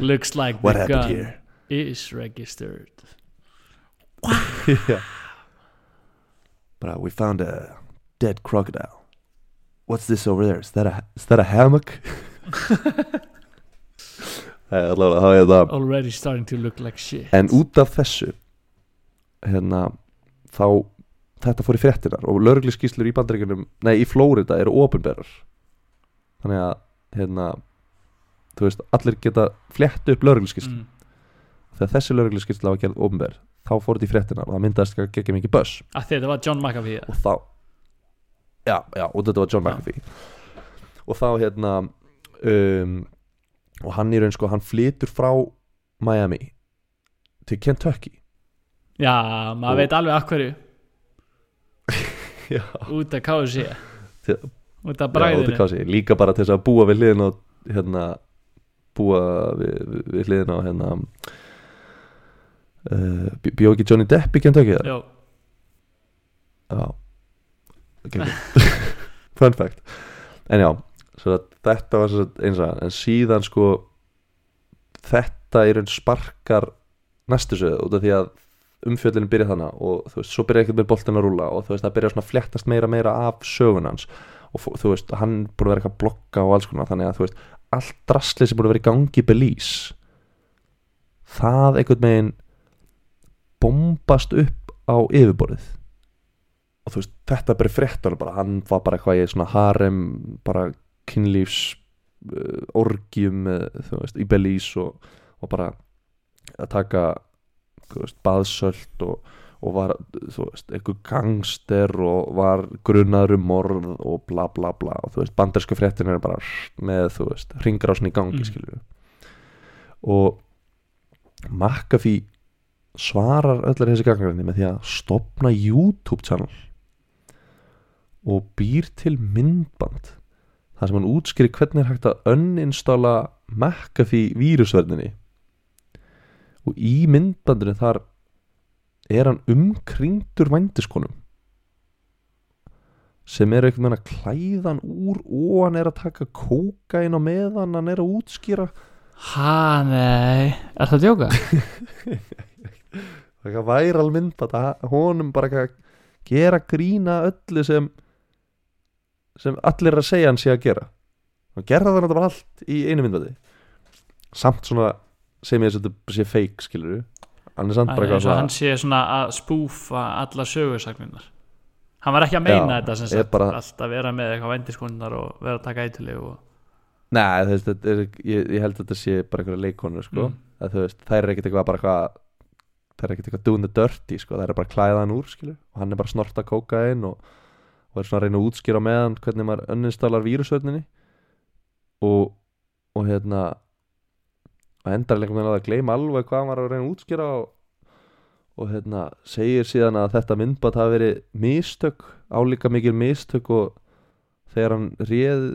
Looks like what the happened gun here? is registered. Yeah. But uh, we found a dead crocodile. What's this over there? Is that a is that a hammock? Eh, allavega, það er það Already starting to look like shit En út af þessu hérna þá þetta fór í fréttinar og lögregluskíslur í bandaríkjunum nei, í Flórida eru opinberar þannig að hérna þú veist, allir geta flett upp lögregluskíslu mm. þegar þessi lögregluskísla var gerð opinber þá fór þetta í fréttinar og það myndaðist ekki ekki mikið börs að þetta var John McAfee og þá já, já, og þetta var John. McAfee. Og þá hérna um, og hann í raun sko, hann flytur frá Miami til Kentucky. Já, maður Og- veit alveg já, út af Til- út af bræðinu kási, líka bara til þess að búa við hliðin á hérna búa við, við, hliðin á hérna uh, bj- bjó ekki Johnny Depp í Kentucky já, Já. Fun fact. En já, þetta var eins og en síðan sko þetta í raun sparkar næstu sögðu út af því að umfjöllinu byrja þannig og þú veist, svo byrja ekkert með boltin að rúla og þú veist, það byrja svona að fléttast meira meira af sögun hans og þú veist, hann er búin að vera eitthvað að blokka og alls konar þannig að þú veist, allt drastlið sem búin að vera í gangi Belize það einhvern veginn bombast upp á yfirborðið og þú veist, þetta er bara bara, hann var bara eitthvað í svona harem bara kynlífs uh, orgjum uh, þú veist, í Belize og, og bara að taka þú veist, baðsöld og, og var, þú veist, einhver gangster og var grunnaður um morð og bla bla bla. Og þú veist, bandersku fréttin er bara með, þú veist, ringrásin í gangi Mm. skilur og McAfee svarar öllar þessi gangræðinni með því að stopna YouTube channel og býr til myndband þar sem hann útskýri hvernig er hægt að uninstalla McAfee vírusverðinni. Og í myndbandinu þar er hann umkringdur vændiskonum sem er einhvern veginn að klæða hann úr og hann er að taka kókain á meðan hann er að útskýra. Ha, nei. Er það að djóka? það er eitthvað væral myndband að honum bara gera grína öllu sem sem allir er að segja hann sé að gera. Og gerða það náttúrulega allt í einu myndbandi. Samt svona sem ég að þetta sé fake skilur hann er samt bara eitthvað hann sé svona að spúfa alla sögursagninnar hann var ekki að meina Já, þetta sem sagt bara- alltaf vera með eitthvað vendiskunnar og vera að taka eituli og Nei, veist, þetta er, ég, ég held að þetta sé bara eitthvað leikonur sko. Mm. veist, þær er ekkert eitthvað bara eitthvað þær er ekkert eitthvað doing the dirty sko. Þær er bara að klæða hann úr skilur og hann er bara að snorta kókain og, og er svona að reyna að útskýra meðan hvernig maður önninstallar vírusvörninni. Og, og hérna og endar leikum með að gleyma alveg hvað hann var að reyna að útskýra og, og hérna segir síðan að þetta myndbætt hafi verið mistök álíka mikil mistök og þegar hann réð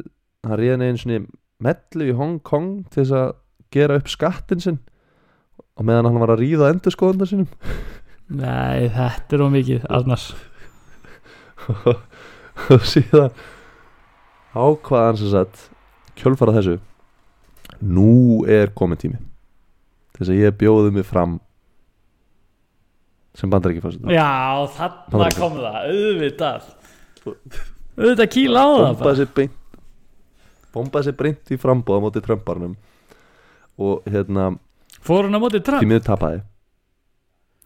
hann réð neginn svona mellu í Hong Kong til þess að gera upp skattin sinn og meðan hann var að ríða endur skoðundar sinum nei, þetta er ómikið Arnars. og síðan ákvaða hann sem sagt kjölfara þessu nú er komin tími þess að ég bjóði mig fram sem bandar ekki fórst Já, þarna kom það, auðvitað. Auðvitað kýla á það bombaði sér beint bombaði sér beint í frambóða móti Trumparnum og hérna Fór hún á því Trump? Miður tapaði.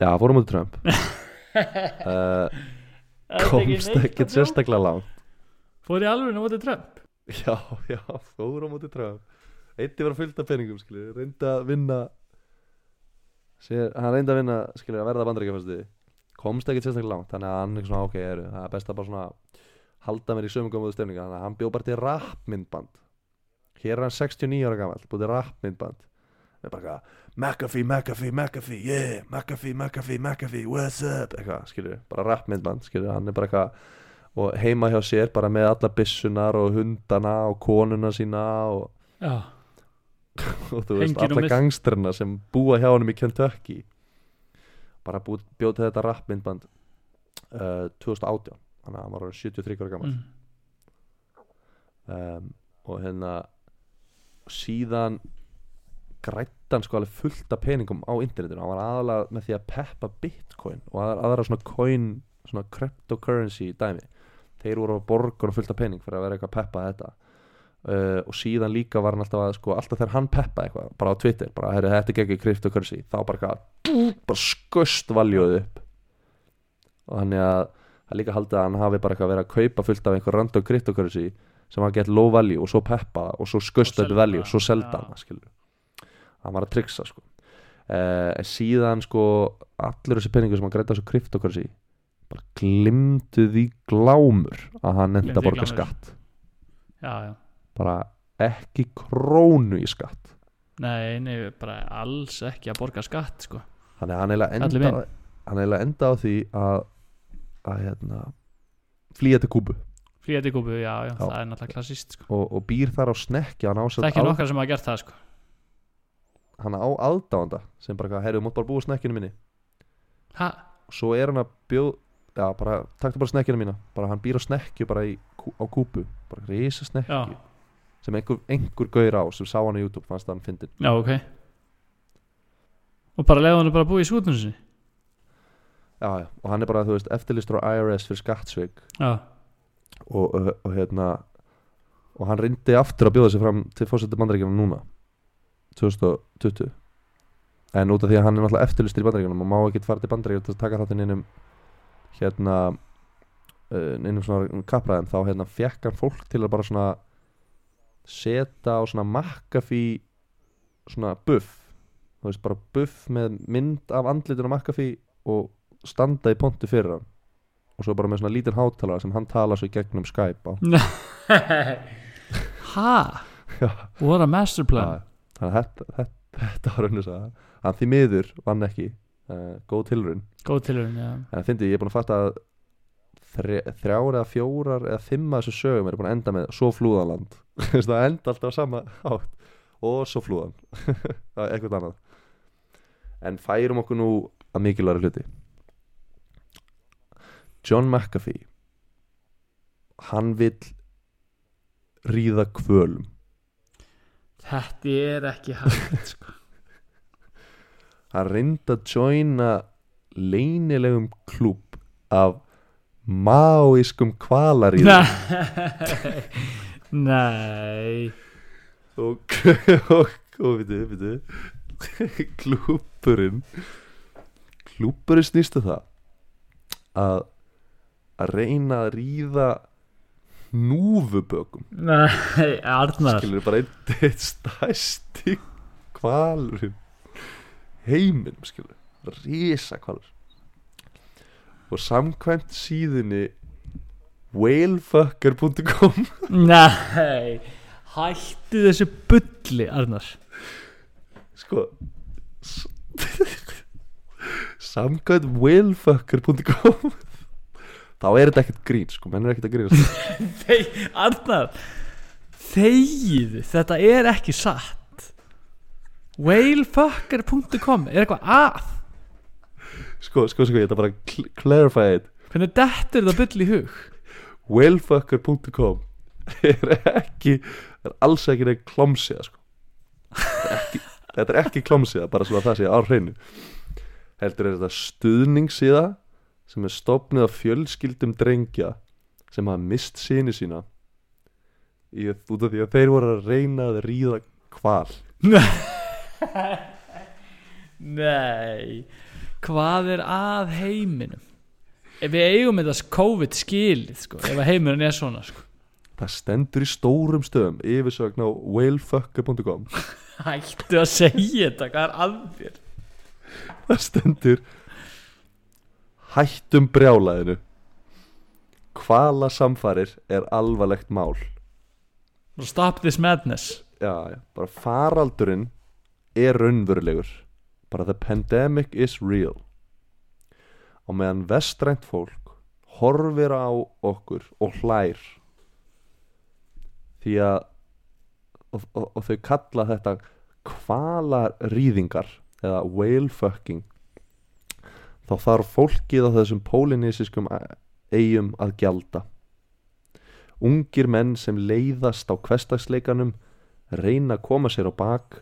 Já, fórum móti Trump. Uh, komst ekkert sérstaklega langt. Fór í alveg á móti Trump? Já, já, fórum móti Trump. Eitti var fullt af peningum skilur, reyndi að vinna sér, hann reyndi að vinna skilur, að verða bandaríkjafæsti komst ekkert sérstaklega langt þannig að hann er svona ok, eru, það er best að bara svona halda mér í sömu góðum stefninga þannig að hann bjó bara til rappmyndband hér er hann 69 ára gamall búið til rappmyndband það er bara eitthvað McAfee, McAfee, McAfee, yeah McAfee, McAfee, McAfee, what's up? Eitthvað, skilur bara rappmyndband, skilur hann er bara eitthvað og heima hjá sér bara með alla byssunar og hundana og konuna sína og, Já, og þú veist, alla gangstrina sem búa hjá honum í Kentucky. Bara búið, bjóð til þetta rappmyndband uh, 2018 þannig að hann var orðinn 73 ára gammal mm. um, og hérna síðan grættan sko alveg fullt af peningum á internetinu, hann var aðalega með því að peppa bitcoin og aðra, aðra svona coin svona cryptocurrency dæmi. Þeir voru að borga hann fullt af pening fyrir að vera eitthvað að peppa þetta. Uh, og síðan líka var hann alltaf að sko alltaf þegar hann peppa eitthvað, bara á Twitter bara herri þetta er ekki cryptocurrency, þá bara bara skust valjóð upp. Og þannig að það líka haldið að hann hafi bara eitthvað verið að kaupa fullt af einhver random cryptocurrency sem var gett low value og svo peppa og svo skust Og selda value og svo selda hann skilur hann var að tricksa sko uh, en síðan sko allir þessi peningur sem hann greita þessu cryptocurrency bara glimtu því glámur að hann Gleymdu að borga skatt Já, já bara ekki krónu í skatt Nei, nei, bara alls ekki að borga skatt sko. hann enda, hann eiginlega enda á því að að hérna flýja til Kúbu Fríði kúpu, já, já, Já. það er náttúrulega klassist sko. og, og býr þar á snekki Það er ekki nokkar sem hafa gert það sko. Hann á aðdáanda sem bara, heyrðu, þú mátt bara búa snekkinu minni. Ha? og svo er hann að bjóð já, bara, taktu bara snekkinu mína. Bara hann býr á snekju bara í, á kúpu bara risa snekju sem einhver, einhver gaur á sem sá hann á YouTube fannst hann fyndin já, ok. Og bara leiða hann bara að búa í skútunum sinni já, já, og hann er bara, þú veist, eftirlistur á IRS fyrir skattsvik. Já, og, og, og hérna og hann reyndi aftur að bjóða sig fram til fórseti bandaríkjana núna 2020 en út af því að hann er náttúrulega eftirlistur í bandaríkjana og má ekki fara til bandaríkjana til að taka þáttinn innum hérna uh, innum svona kappræðin þá hérna fekk hann fólk til að bara svona setja á svona McAfee svona buff. Þú veist bara buff með mynd af andlitun á McAfee og standa í pontu fyrir hann. Og svo bara með svona lítinn hátalara sem hann tala svo í gegnum Skype á? Já. What a master plan Já, þannig að þetta, þetta, þetta var rauninu að hann því miður vann ekki uh, góð tilraun. Góð tilhörun, já. En það fyndi ég er búin að fatta að þre, þrjár eða fjórar eða fimm að þessu sögum er búin að enda með svo flúðanland það enda alltaf á sama átt og svo flúðan. Eitthvað annað. En færum okkur nú að mikilværi hluti. John McAfee hann vill ríða kvölum Þetta er ekki hægt sko. hann reyndi að joina leynilegum klúb af máískum kvalaríðum Nei. Nei. Og, og, og veitu, veitu klúburinn klúburinn snýstu það að að reyna að ríða núfubökum Nei, Arnar. Skilur bara einn eitt stæsti kvalurinn heiminum skilur risa kvalur og samkvæmt síðunni whalefucker.com Nei Hættu þessu bulli, Arnar. Sko samkvæmt whalefucker.com þá er þetta ekkert grín sko, menn er ekkert að grína Þeg, Arnar Þegið, þetta er ekki satt. Whalefucker.com Er eitthvað að? Sko, sko, sko, ég ætla bara að cl clarify it. Hvernig dettur það bull í hug? Whalefucker.com er ekki er alls ekki neitt klomsiða sko. Þetta er ekki, þetta er ekki klomsiða bara svona það sé á hreinu. Heldur er þetta stuðningssíða sem er stopnið af fjölskyldum drengja sem hafa mist síni sína. Í, út af því að þeir voru að reyna að ríða kval Nei Hvað er að heiminum? Ef við eigum þetta COVID skilið sko, Ef að heiminum er svona sko. það stendur í stórum stöðum yfirsögn á whalefucker.com Hættu að segja þetta Hvað er að þér? Það stendur hættum brjálaðinu hvala samfarir er alvarlegt mál. Stop this madness. Já, já, bara faraldurinn er raunverulegur. Bara the pandemic is real. Og meðan vestrænt fólk horfir á okkur og hlær því að og, og, og þau kalla þetta kvalarýðingar eða whale fucking þá þarf fólkið á þessum pólinísiskum eigum að gjalda. Ungir menn sem leiðast á kvestagsleikanum reyna að koma sér á bak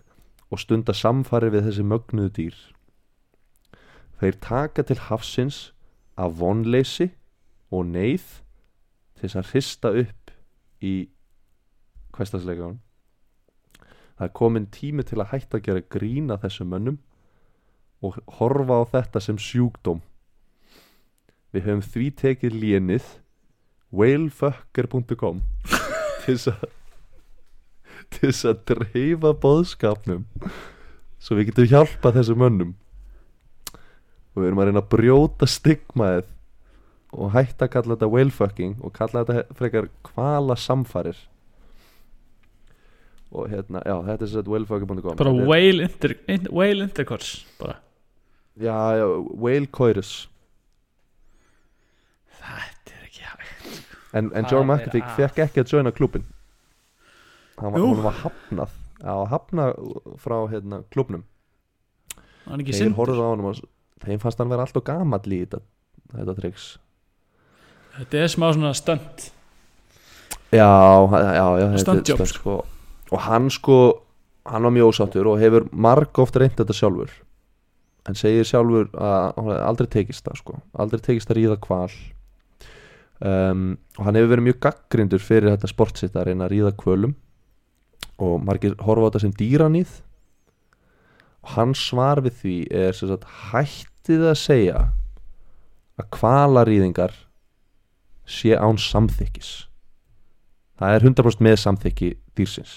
og stunda samfari við þessi mögnuðu dýr. Þeir taka til hafsins af vonleysi og neyð til þess að hrista upp í kvestagsleikanum það er komin tími til að hætta að gera grína þessum mönnum og horfa á þetta sem sjúkdóm. Við höfum því tekið lénið whalefucker.com til þess að til þess að dreifa boðskapnum svo við getum hjálpað þessum mönnum. Og við erum að reyna að brjóta stigmaðið og hætta að kalla þetta whalefucking og kalla þetta frekar kvala samfarir og hérna, já, þetta er sett whalefucker.com Bara Þetta er- whale, inter, in, whale intercourse Bara Já, já, whale coitus Þetta er ekki hægt En, en Hvað John McAfee að? fekk ekki að joina klubin Hann var, hann var hafnað. Já, hafnað frá hérna, klubnum Það er ekki sindur hann þeim fannst hann vera alltaf gamall í þetta, þetta triks Þetta er smá svona stönd Já, já, já Stuntjob, stunt, sko. Og hann sko Hann var mjög ósáttur og hefur marg oft reynt þetta sjálfur En segir sjálfur að aldrei tekist það sko. Aldrei tekist að ríða kval um, Og hann hefur verið mjög gaggrindur fyrir þetta sportsitt að reyna að ríða kvölum Og margir horfa á þetta sem dýranýð Og hans svar við því er sagt hættið að segja að kvalaríðingar sé án samþykkis. Það er 100% með samþykki dýrsins.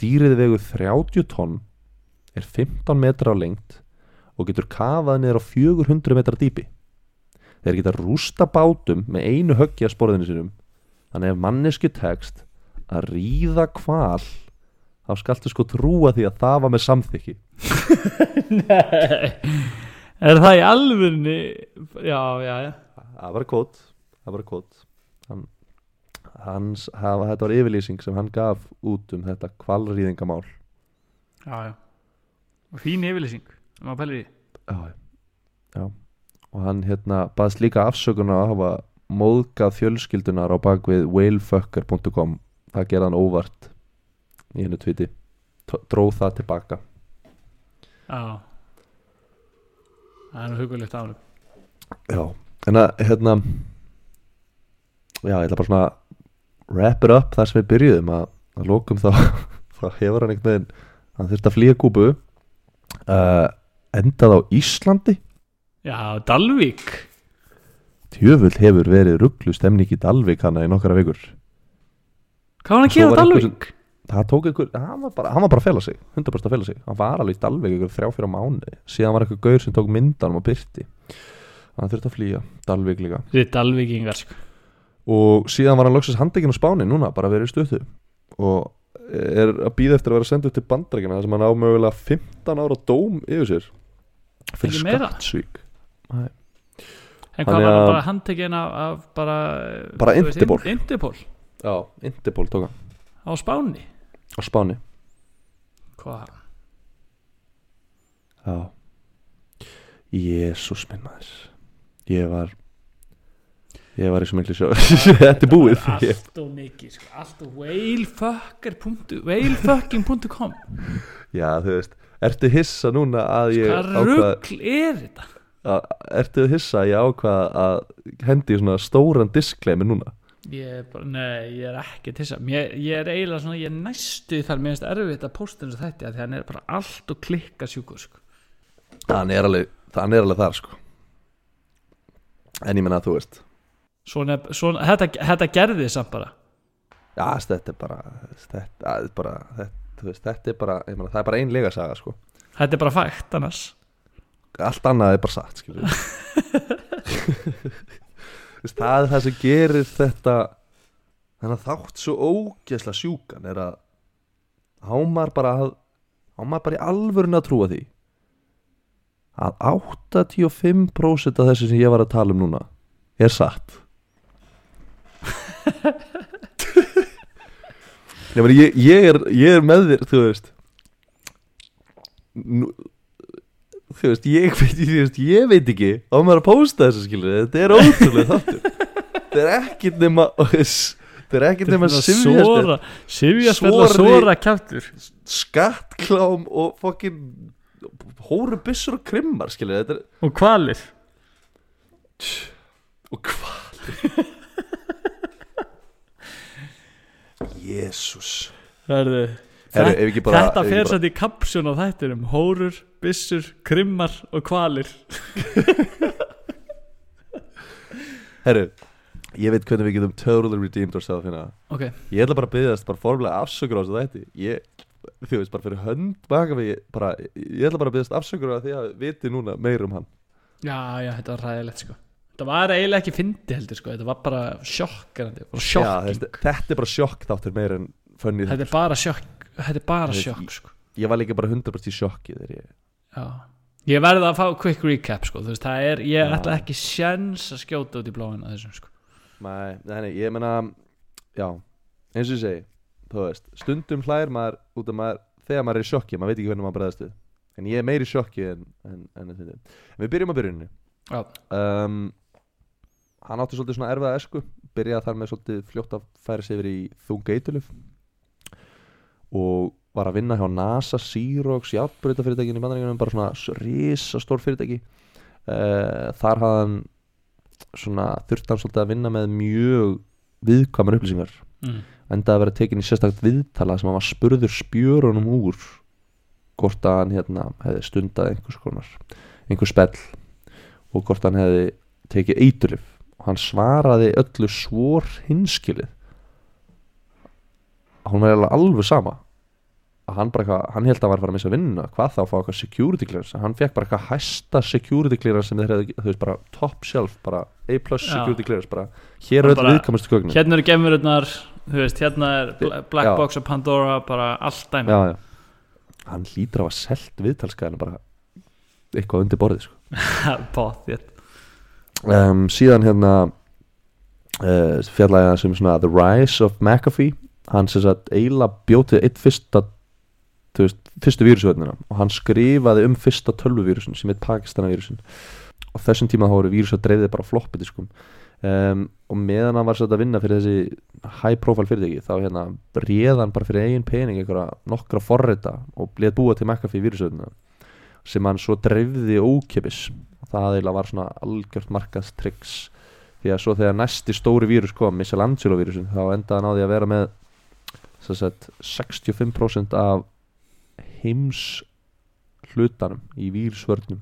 Dýrið vegur 30 tonn er 15 metra á lengt og getur kafað niður á 400 metra dýpi. Þeir geta rústa bátum með einu höggi að sporðinu sinum þannig ef mannesku tekst að ríða kval þá skaltu sko trúa því að það var með samþykki. Nei. Er það í alvörni Já, já, já. Það var kvot það var kvot hann, hans, hafa, þetta var yfirlýsing sem hann gaf út um þetta kvalrýðingamál Já, já. Fín yfirlýsing að pæla í. Já, já. og hann hérna baðst líka afsökunar að hafa móðgað fjölskyldunar á bakvið whalefucker.com það gerði hann óvart í hennu tviti dróð það tilbaka. Já. Það er nú hugulegt ánum já, en að hérna já, ég ætla bara svona wrap it up þar sem við byrjuðum. Að, að lókum þá þá hefur hann einhvern veginn hann þurfti að flýja kúbu. Uh, endað á Íslandi? Já, Dalvík. Tjöfull hefur verið rugglu stemning í Dalvik hana í nokkara vikur. Hvað var hann að gera á Dalvík? Það tók einhver, hann var bara, hann var bara að fela sig 100% að fela sig, hann var alveg í Dalvik einhver þrjá fyrir mánuði, síðan var einhver gaur sem tók myndanum og byrti hann þurfti að flýja, Dalvik líka. Þið er Dalvíkingar sko. og síðan var hann loksins handekinn á Spáni núna, bara verið í stöðu. Og er að býða eftir að vera sendur til bandrækina þar sem hann á mögulega 15 ára dóm yfir sér fyrir skattsvík En hvað Þannig var hann að- bara handtekinn af, af bara Bara þú veist, Interpol. In- Interpol? Já, Interpol tók hann. Á Spáni? Á Spáni. Hvað? Já. Jésús minn maður. Ég var Ég var í svo miklu sjó Þetta er búið. Ég- Allt og mikið sko. Allt og whalefucker.com whalefucking.com Já þú veist Ertu hissa núna að ég Hvað ákvað rugl er þetta? Ertu hissa að ég ákvað að hendi svona stóran disclaimer núna? Ég er bara, nei, ég er ekki þess ég, ég er eiginlega svona, ég næstu þar mér finnst erfitt að posta eins og þetta því að hann er bara allt og klikka sjúkur sko. Hann er alveg, hann er alveg þar sko. En ég menna að þú veist. Svona, svona, þetta, þetta gerði samt bara. Já, þetta er bara Þetta, bara, þetta, veist, þetta er bara ég meina, Það er bara ein legasaga sko. Þetta er bara fægt annars. Allt annað er bara satt Það er það sem gerir þetta Þannig að þátt svo ógeðsla sjúkan Er að Hámar bara að Hámar bara í alvörun að trúa því Að 85% af þessu sem ég var að tala um núna Er satt Ég, meni, ég, ég, er, ég er með þér, þú veist. Nú, Þú veist, ég veit, veist, ég veit ekki. Á maður að pósta þessu skilur Þetta er ótrúlega þáttur. Þetta er ekkit nema Þetta er ekkit nema sifjast Sori- að sóra kjáttur Skattklám og fokkin Hóru byssur og krimmar skilur er, Og kvalir. Og hvað Jésús Þetta fer satt í kapsjón á þættinum. Hórur, byssur, krimmar og kvalir Herru, ég veit hvernig við getum totally redeemed ourselves hérna. Ok, Ég ætla bara að byggðast bara formlega afsökur á þessu þætti. Ég, þú veist, bara fyrir hönd baka við, bara, ég ætla bara að byggðast afsökur á því að við viti núna meir um hann. Já, já, þetta var ræðilegt sko Þetta var eiginlega ekki fyndi heldur sko. Þetta var bara þessi, Þetta er bara sjokk þáttur meir en funny Þetta er bara sjokk er bara Þetta sjokk sko. Ég var líka bara 100% í sjokki þegar ég Ég verði að fá quick recap sko. Veist, það er Ég Já. ætla ekki sjens að skjóta út í bláina þessum sko. Nei, nei, ég meina Já, eins og ég segi veist, stundum hlæðir maður út af maður Þegar maður er í sjokki, maður veit ekki hvernig maður bregðast við. En ég er meiri í sjokki en, en, en, en, Við byrjum að byrjunni um, Hann átti svolítið svona erfiða esku Byrjaði þar með svolítið fljótt að færa sig yfir í þunga eituluf Og var að vinna hjá NASA, Xerox, játbreytafyrirtækinu í bandaríkjunum Bara svona risastór fyrirtæki. Uh, Þar hafði hann svona þurfti hann svolítið að vinna með mjög viðkvæmur upplýsingar. Mm. endaði að vera tekin í sérstakt viðtala sem hann var spurður spjörunum úr hvort að hann hérna hefði stundað einhvers konar einhver spell og hvort hann hefði tekið eiturlif og hann svaraði öllu svor hinskilið. Að hún var alveg sama. Að hann bara eitthvað, hann held að hann var að fara að missa vinnuna. Hvað þá að fá eitthvað security clearance? Hann fekk bara eitthvað hæsta security clearance sem þeir hefði, þú veist bara top shelf bara A plus security clearance bara. Hér er öll viðkamastu gögnin. Hérna eru gemururnar Þú veist, hérna er Bla- Black Já. Box og Pandora Bara allt dæmi. Já, já. hann hlýtur að hafa selt viðtalskæðinu bara eitthvað undir borðið sko. Bóð um, síðan hérna uh, fjallæði hann sem svona The Rise of McAfee. Hann sem sagt eiginlega bjótið eitt fyrsta veist, fyrstu vírusvöldina og hann skrifaði um fyrsta tölvuvírusin sem heit Pakistanavírusin. Og þessum tíma þá voru vírus að dreifði bara floppidiskum um, og meðan hann var satt að vinna fyrir þessi high profile fyrirtæki þá hérna réð hann bara fyrir eigin pening einhverja nokkra forrita og bleið búa til McAfee vírusvöldina sem hann svo dreifði ókipis og það eiginlega var svona algjört markaðstryggs því að svo þegar næsti stóri vírus kom Michelangelo vírusin þá endaði því að vera með sagt, 65% af heims hlutanum í vírusvörnum.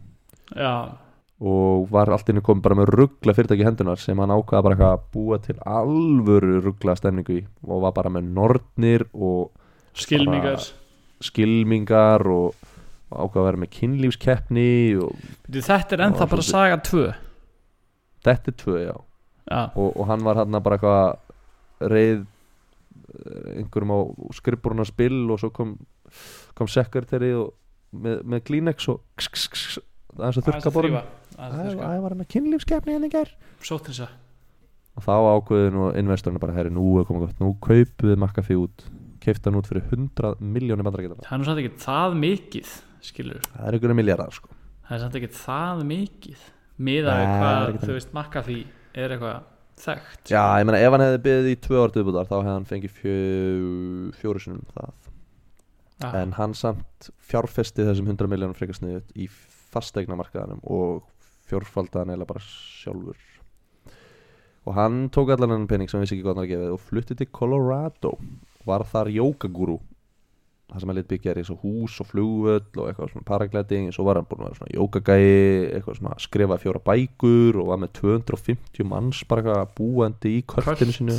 Já, og var allt inni komið bara með ruggla fyrirtæki í hendunar sem hann ákvaða bara eitthvað að búa til alvöru ruggla stemningu í og var bara með nornir og skilmingar skilmingar og, og ákvaða að vera með kynlífskeppni Þetta er ennþá bara svolítið. saga 2 þetta er tvö já. Já, og, og hann var hann bara eitthvað reið eh, einhverjum á skrifboruna spill og svo kom, kom og með, með Kleenex og það er svo þurrka borun Það var að kynlífskeppni henni ger Sótt þess að og þá ákveðin og investorinu bara herri nú er komið gott, nú kaupið McAfee út keifta hann út fyrir 100 miljónir bandarækjana Það er nú samt ekki það mikið Skilur það er einhverju miljardar sko. Það er samt ekki það mikið Miða Nei, hvað, þú veist, McAfee er eitthvað þekkt já, ég meina ef hann hefði beðið í tvö ár viðbúðar þá hefði hann fengið fjóru sinum það. Já. en hann samt fjárfesti þessum 100 miljónum frekar sniðut í fastegna markaðanum og fjórfaldaðan eða bara sjálfur. Og hann tók allan enn pening sem hann vissi ekki hann var að gefa og flutti til Colorado. Var þar jókagúrú það sem hann lit byggja er eins og hús og flugvöll og eitthvað svona paraglæting svo var hann búin að vera svona jókagæi eitthvað svona að skrifa fjóra bækur og var með 250 manns bara eitthvað búandi í kvöldinu sinu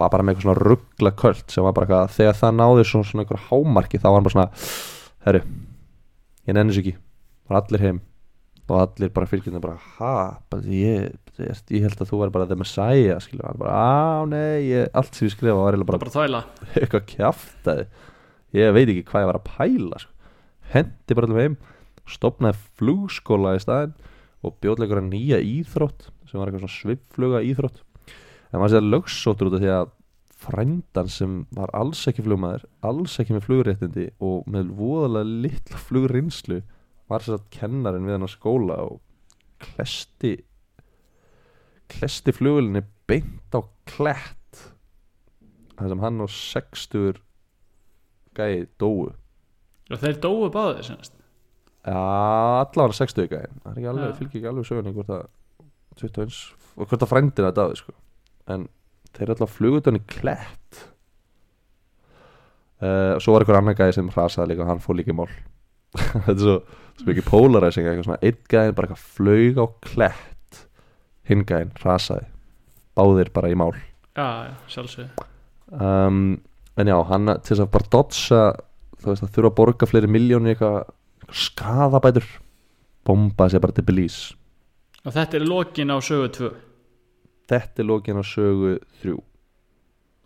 var bara með eitthvað svona ruggla kvöld sem var bara eitthvað þegar það náði svona, svona eitthvað hámarki þá var hann bara svona herru, ég nenni sér ekki. Bara allir heim. Og allir bara fylgjandi bara ha, bara, ég, ég, ég held að þú væri bara the messiah skilur hann bara, á nei, ég, allt sem ég skrifa var bara bara eitthvað kjaftaði ég veit ekki hvað ég var að pæla sko. hendi bara allir heim stopnaði flugskóla í staðinn og bjóðlega einhverja nýja íþrótt sem var eitthvað svona sviffluga íþrótt en maður sér lögsóttur út af því að frændan sem var alls ekki flugmaður alls ekki með flugréttindi og með voðalega litla flugrinslu var sér að kennarinn við hann á skóla og klesti klesti flugulinni beint á klett þar sem hann og 60 gæði dóu. Og þeir dóu báðir semast Já, allavega 60 gæði það er ekki alveg, Já. fylgir ekki alveg sögunni hvort að 21, og hvort að frændin að daði sko. en þeir eru alltaf flugut hann í klett. Uh, og svo var einhver annar gæði sem hrasaði líka og hann fór líka í mál. Þetta er svo, svo mikið polarizing eitthvað svona, einn gæðin bara eitthvað flög á klett. Hinn gæðin hrasaði. Báðir bara í mál. Já, já, sjálfsög um, en já, hann til þess að bara dodsa þú veist að þurfa að borga fleiri miljónir eitthvað, skadabætur bombaði sér bara til Belize og þetta er lokin á sögu 2 þetta er lókin á sögu þrjú.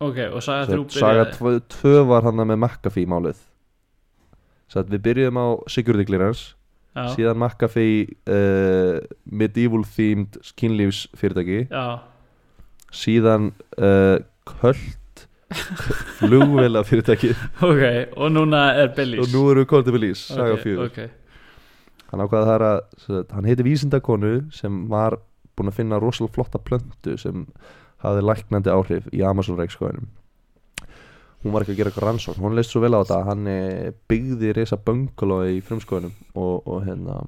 Ok, og saga 3 Sem saga byrjaði 2 var hann með McAfee málið. Svo að við byrjuðum á Security Clearance. Já, síðan McAfee uh, medieval themed kynlífs fyrirtæki. Já, síðan uh, Köld flugvela fyrirtæki ok, og núna er Billys og nú erum við komið til Belize saga ok, 4 ok, hann ákvaði það að hann heiti vísindakonu sem var búin að finna rosalega flotta plöntu sem hafði læknandi áhrif í Amazon reikskóinum hún var ekki að gera eitthvað rannsókn hún leist svo vel á þetta. Hann eh, byggði reysa bönguló í frumskóinum og, og hérna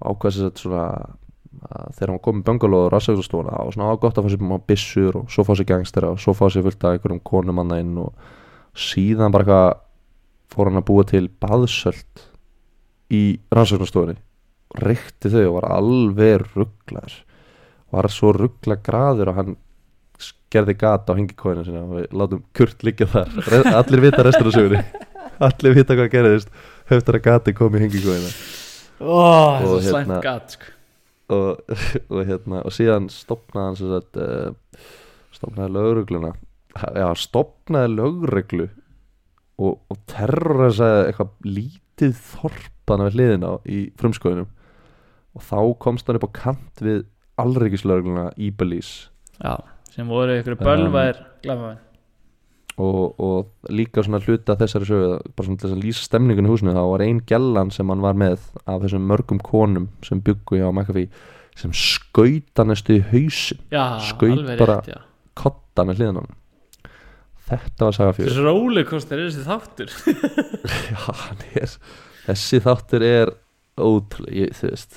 ákvaði svona að þegar hann var komið bönguló og rassauðstofuna og svona á gott að fá sér bissur og svo fá sér gangstera og svo fá sér fullt af einhverjum konum annað inn og síðan bara eitthvað fór hann að búa til baðsöld í rannsóknastofunni reykti þau og var alveg rugglar var svo ruggla graður að hann gerði gata á hengikóinu sinna og við látum Kurt liggja þar. Allir vita restur af sögunni. Allir vita hvað gerðist. Höfður að gati kom í hengikóinu. Þetta Og er slæmt hérna- gat sko. Og, og hérna og síðan stopnaði hann sagt uh, stopnaði lögregluna. Já, stopnaði lögreglu og, og terrorisaði eitthvað lítið þorpana við hliðina í frumskóðunum og þá komst hann upp á kant við alreikislögluna í já, sem voru ykkur bölvaðir um, glæfamenn og, og líka svona hluta þessari sögu bara svona þess að lýsa stemningun í húsinu þá var ein gellan sem hann var með af þessum mörgum konum sem byggu hjá McAfee sem skauta næstu í hausin Skaut bara- kotta með hliðan á hann þetta var saga fjör. Þessi rollercoaster er þessi þáttur. Já, hann er, þessi þáttur er ótrúlega, þú veist.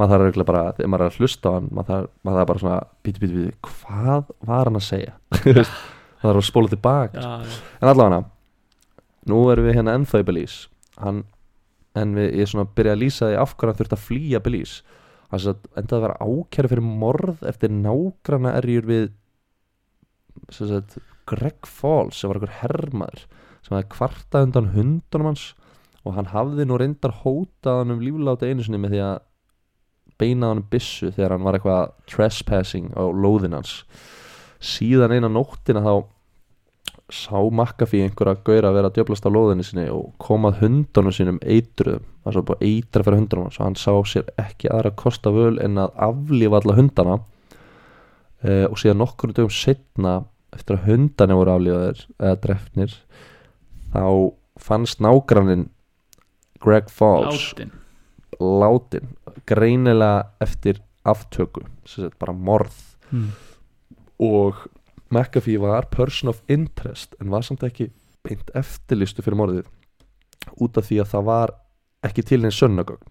Maður þarf auðvitað bara, þegar maður er að hlusta á hann maður þarf bara svona, bíti, bíti, bíti hvað var hann að segja? Þú veist, maður þarf að spóla tilbaka já. en allavega nú erum við hérna ennþá í Belize. Hann, en við, ég er svona að byrja að lýsa því af hverju hann þurfti að flýja Belize. Sem sagt endaði að vera ákæri fyrir morð eftir nágrana erjur við sem sagt Greg Falls sem var einhver hermaður sem hafði kvartað undan hundunum hans. Og hann hafði nú reyndar hótað hann um lífláta einu sinni með því að beina hann um byssu þegar hann var eitthvað trespassing á lóðin hans síðan eina nóttina þá sá McAfee einhverja gauðra að vera að djöflast á lóðinni sinni og komað hundunum sínum eitruðum. Það svo bara eitra fyrir hundunum og hann sá sér ekki aðra kosta völ en að aflífa alla hundana. Uh, og síðan nokkur dögum setna eftir að hundana voru aflífaðir eða drefnir þá fannst nágrannin Greg Falls látin látin greinilega eftir aftöku bara morð. Hmm. Og McAfee var person of interest en var samt ekki beint eftirlistu fyrir morðið út af því að það var ekki til einn sönnagögn.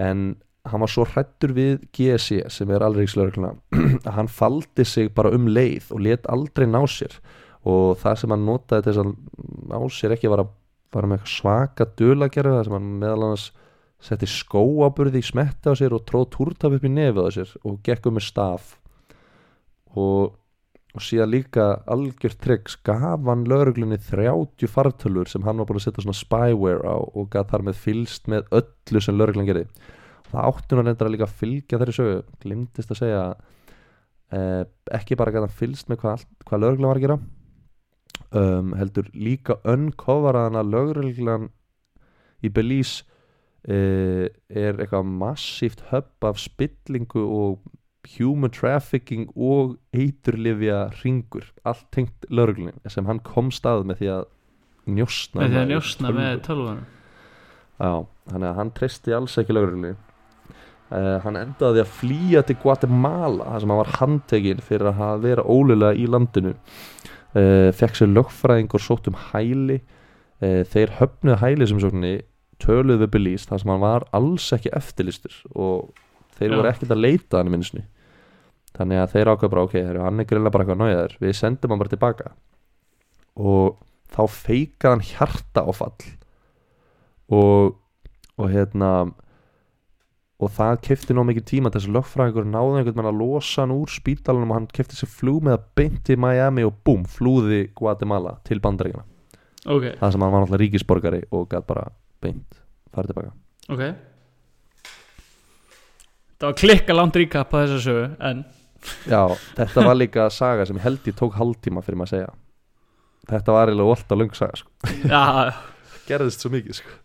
En hann var svo hrættur við GSI sem er alriðislaugluna að hann faldi sig bara um leið og let aldrei ná sér. Og það sem hann notaði til þess að ná sér ekki var að bara með svaka dulagerfi það sem hann meðal annars setti skóaburði í smetti á sér og tróð túrtaf upp í nefið á sér og gekk um með staf og, og síðan líka algjört tryggs gaf hann lauruglunni 30 fartölur sem hann var búin að setja svona spyware á og gaf þar með fylst með öllu sem lauruglun gerði. Það átti hann reyndar að líka fylgja þeirri sögu. Glimtist að segja eh, ekki bara gæta fylgst með hvað, hvað lögreglan var að gera um, heldur líka uncoveraðan að lögreglan í Belize eh, er eitthvað massíft höpp af spillingu og human trafficking og eiturlifja ringur allt tengt lögreglunni sem hann kom stað með því að njósna með því að njósna með tölvunum Já, þannig að hann treysti alls ekki lögreglunni. Uh, hann endaði að flýja til Guatemala þar sem hann var handtekinn fyrir að vera ólega í landinu. Uh, fekk sér lögfræðing og sótt um hæli. Uh, þeir höfnuð hæli sem sókninni töluð við Belize þar sem hann var alls ekki eftirlistur og þeir Já. voru ekkert að leita hann minnsni þannig að þeir ákveða bara ok, heru, hann er greinlega bara eitthvað nájaður við sendum hann bara tilbaka. Og þá feikaði hann hjarta áfall og og hérna og það kefti nóg mikið tíma þess að lögfræðingur náði einhvern veginn að losa hann úr spítalanum og hann kefti sér flug með að beint til Miami og búm, flúði Guatemala til bandaríkina ok, það sem hann var náttúrulega ríkisborgari og gæti bara beint farið tilbaka. Ok. Það var klikka langt ríkap á þessa sögu en Já, þetta var líka saga sem ég held ég tók hálftíma fyrir maður að segja. Þetta var eiginlega volta löng saga sko. já, gerðist svo mikið sko.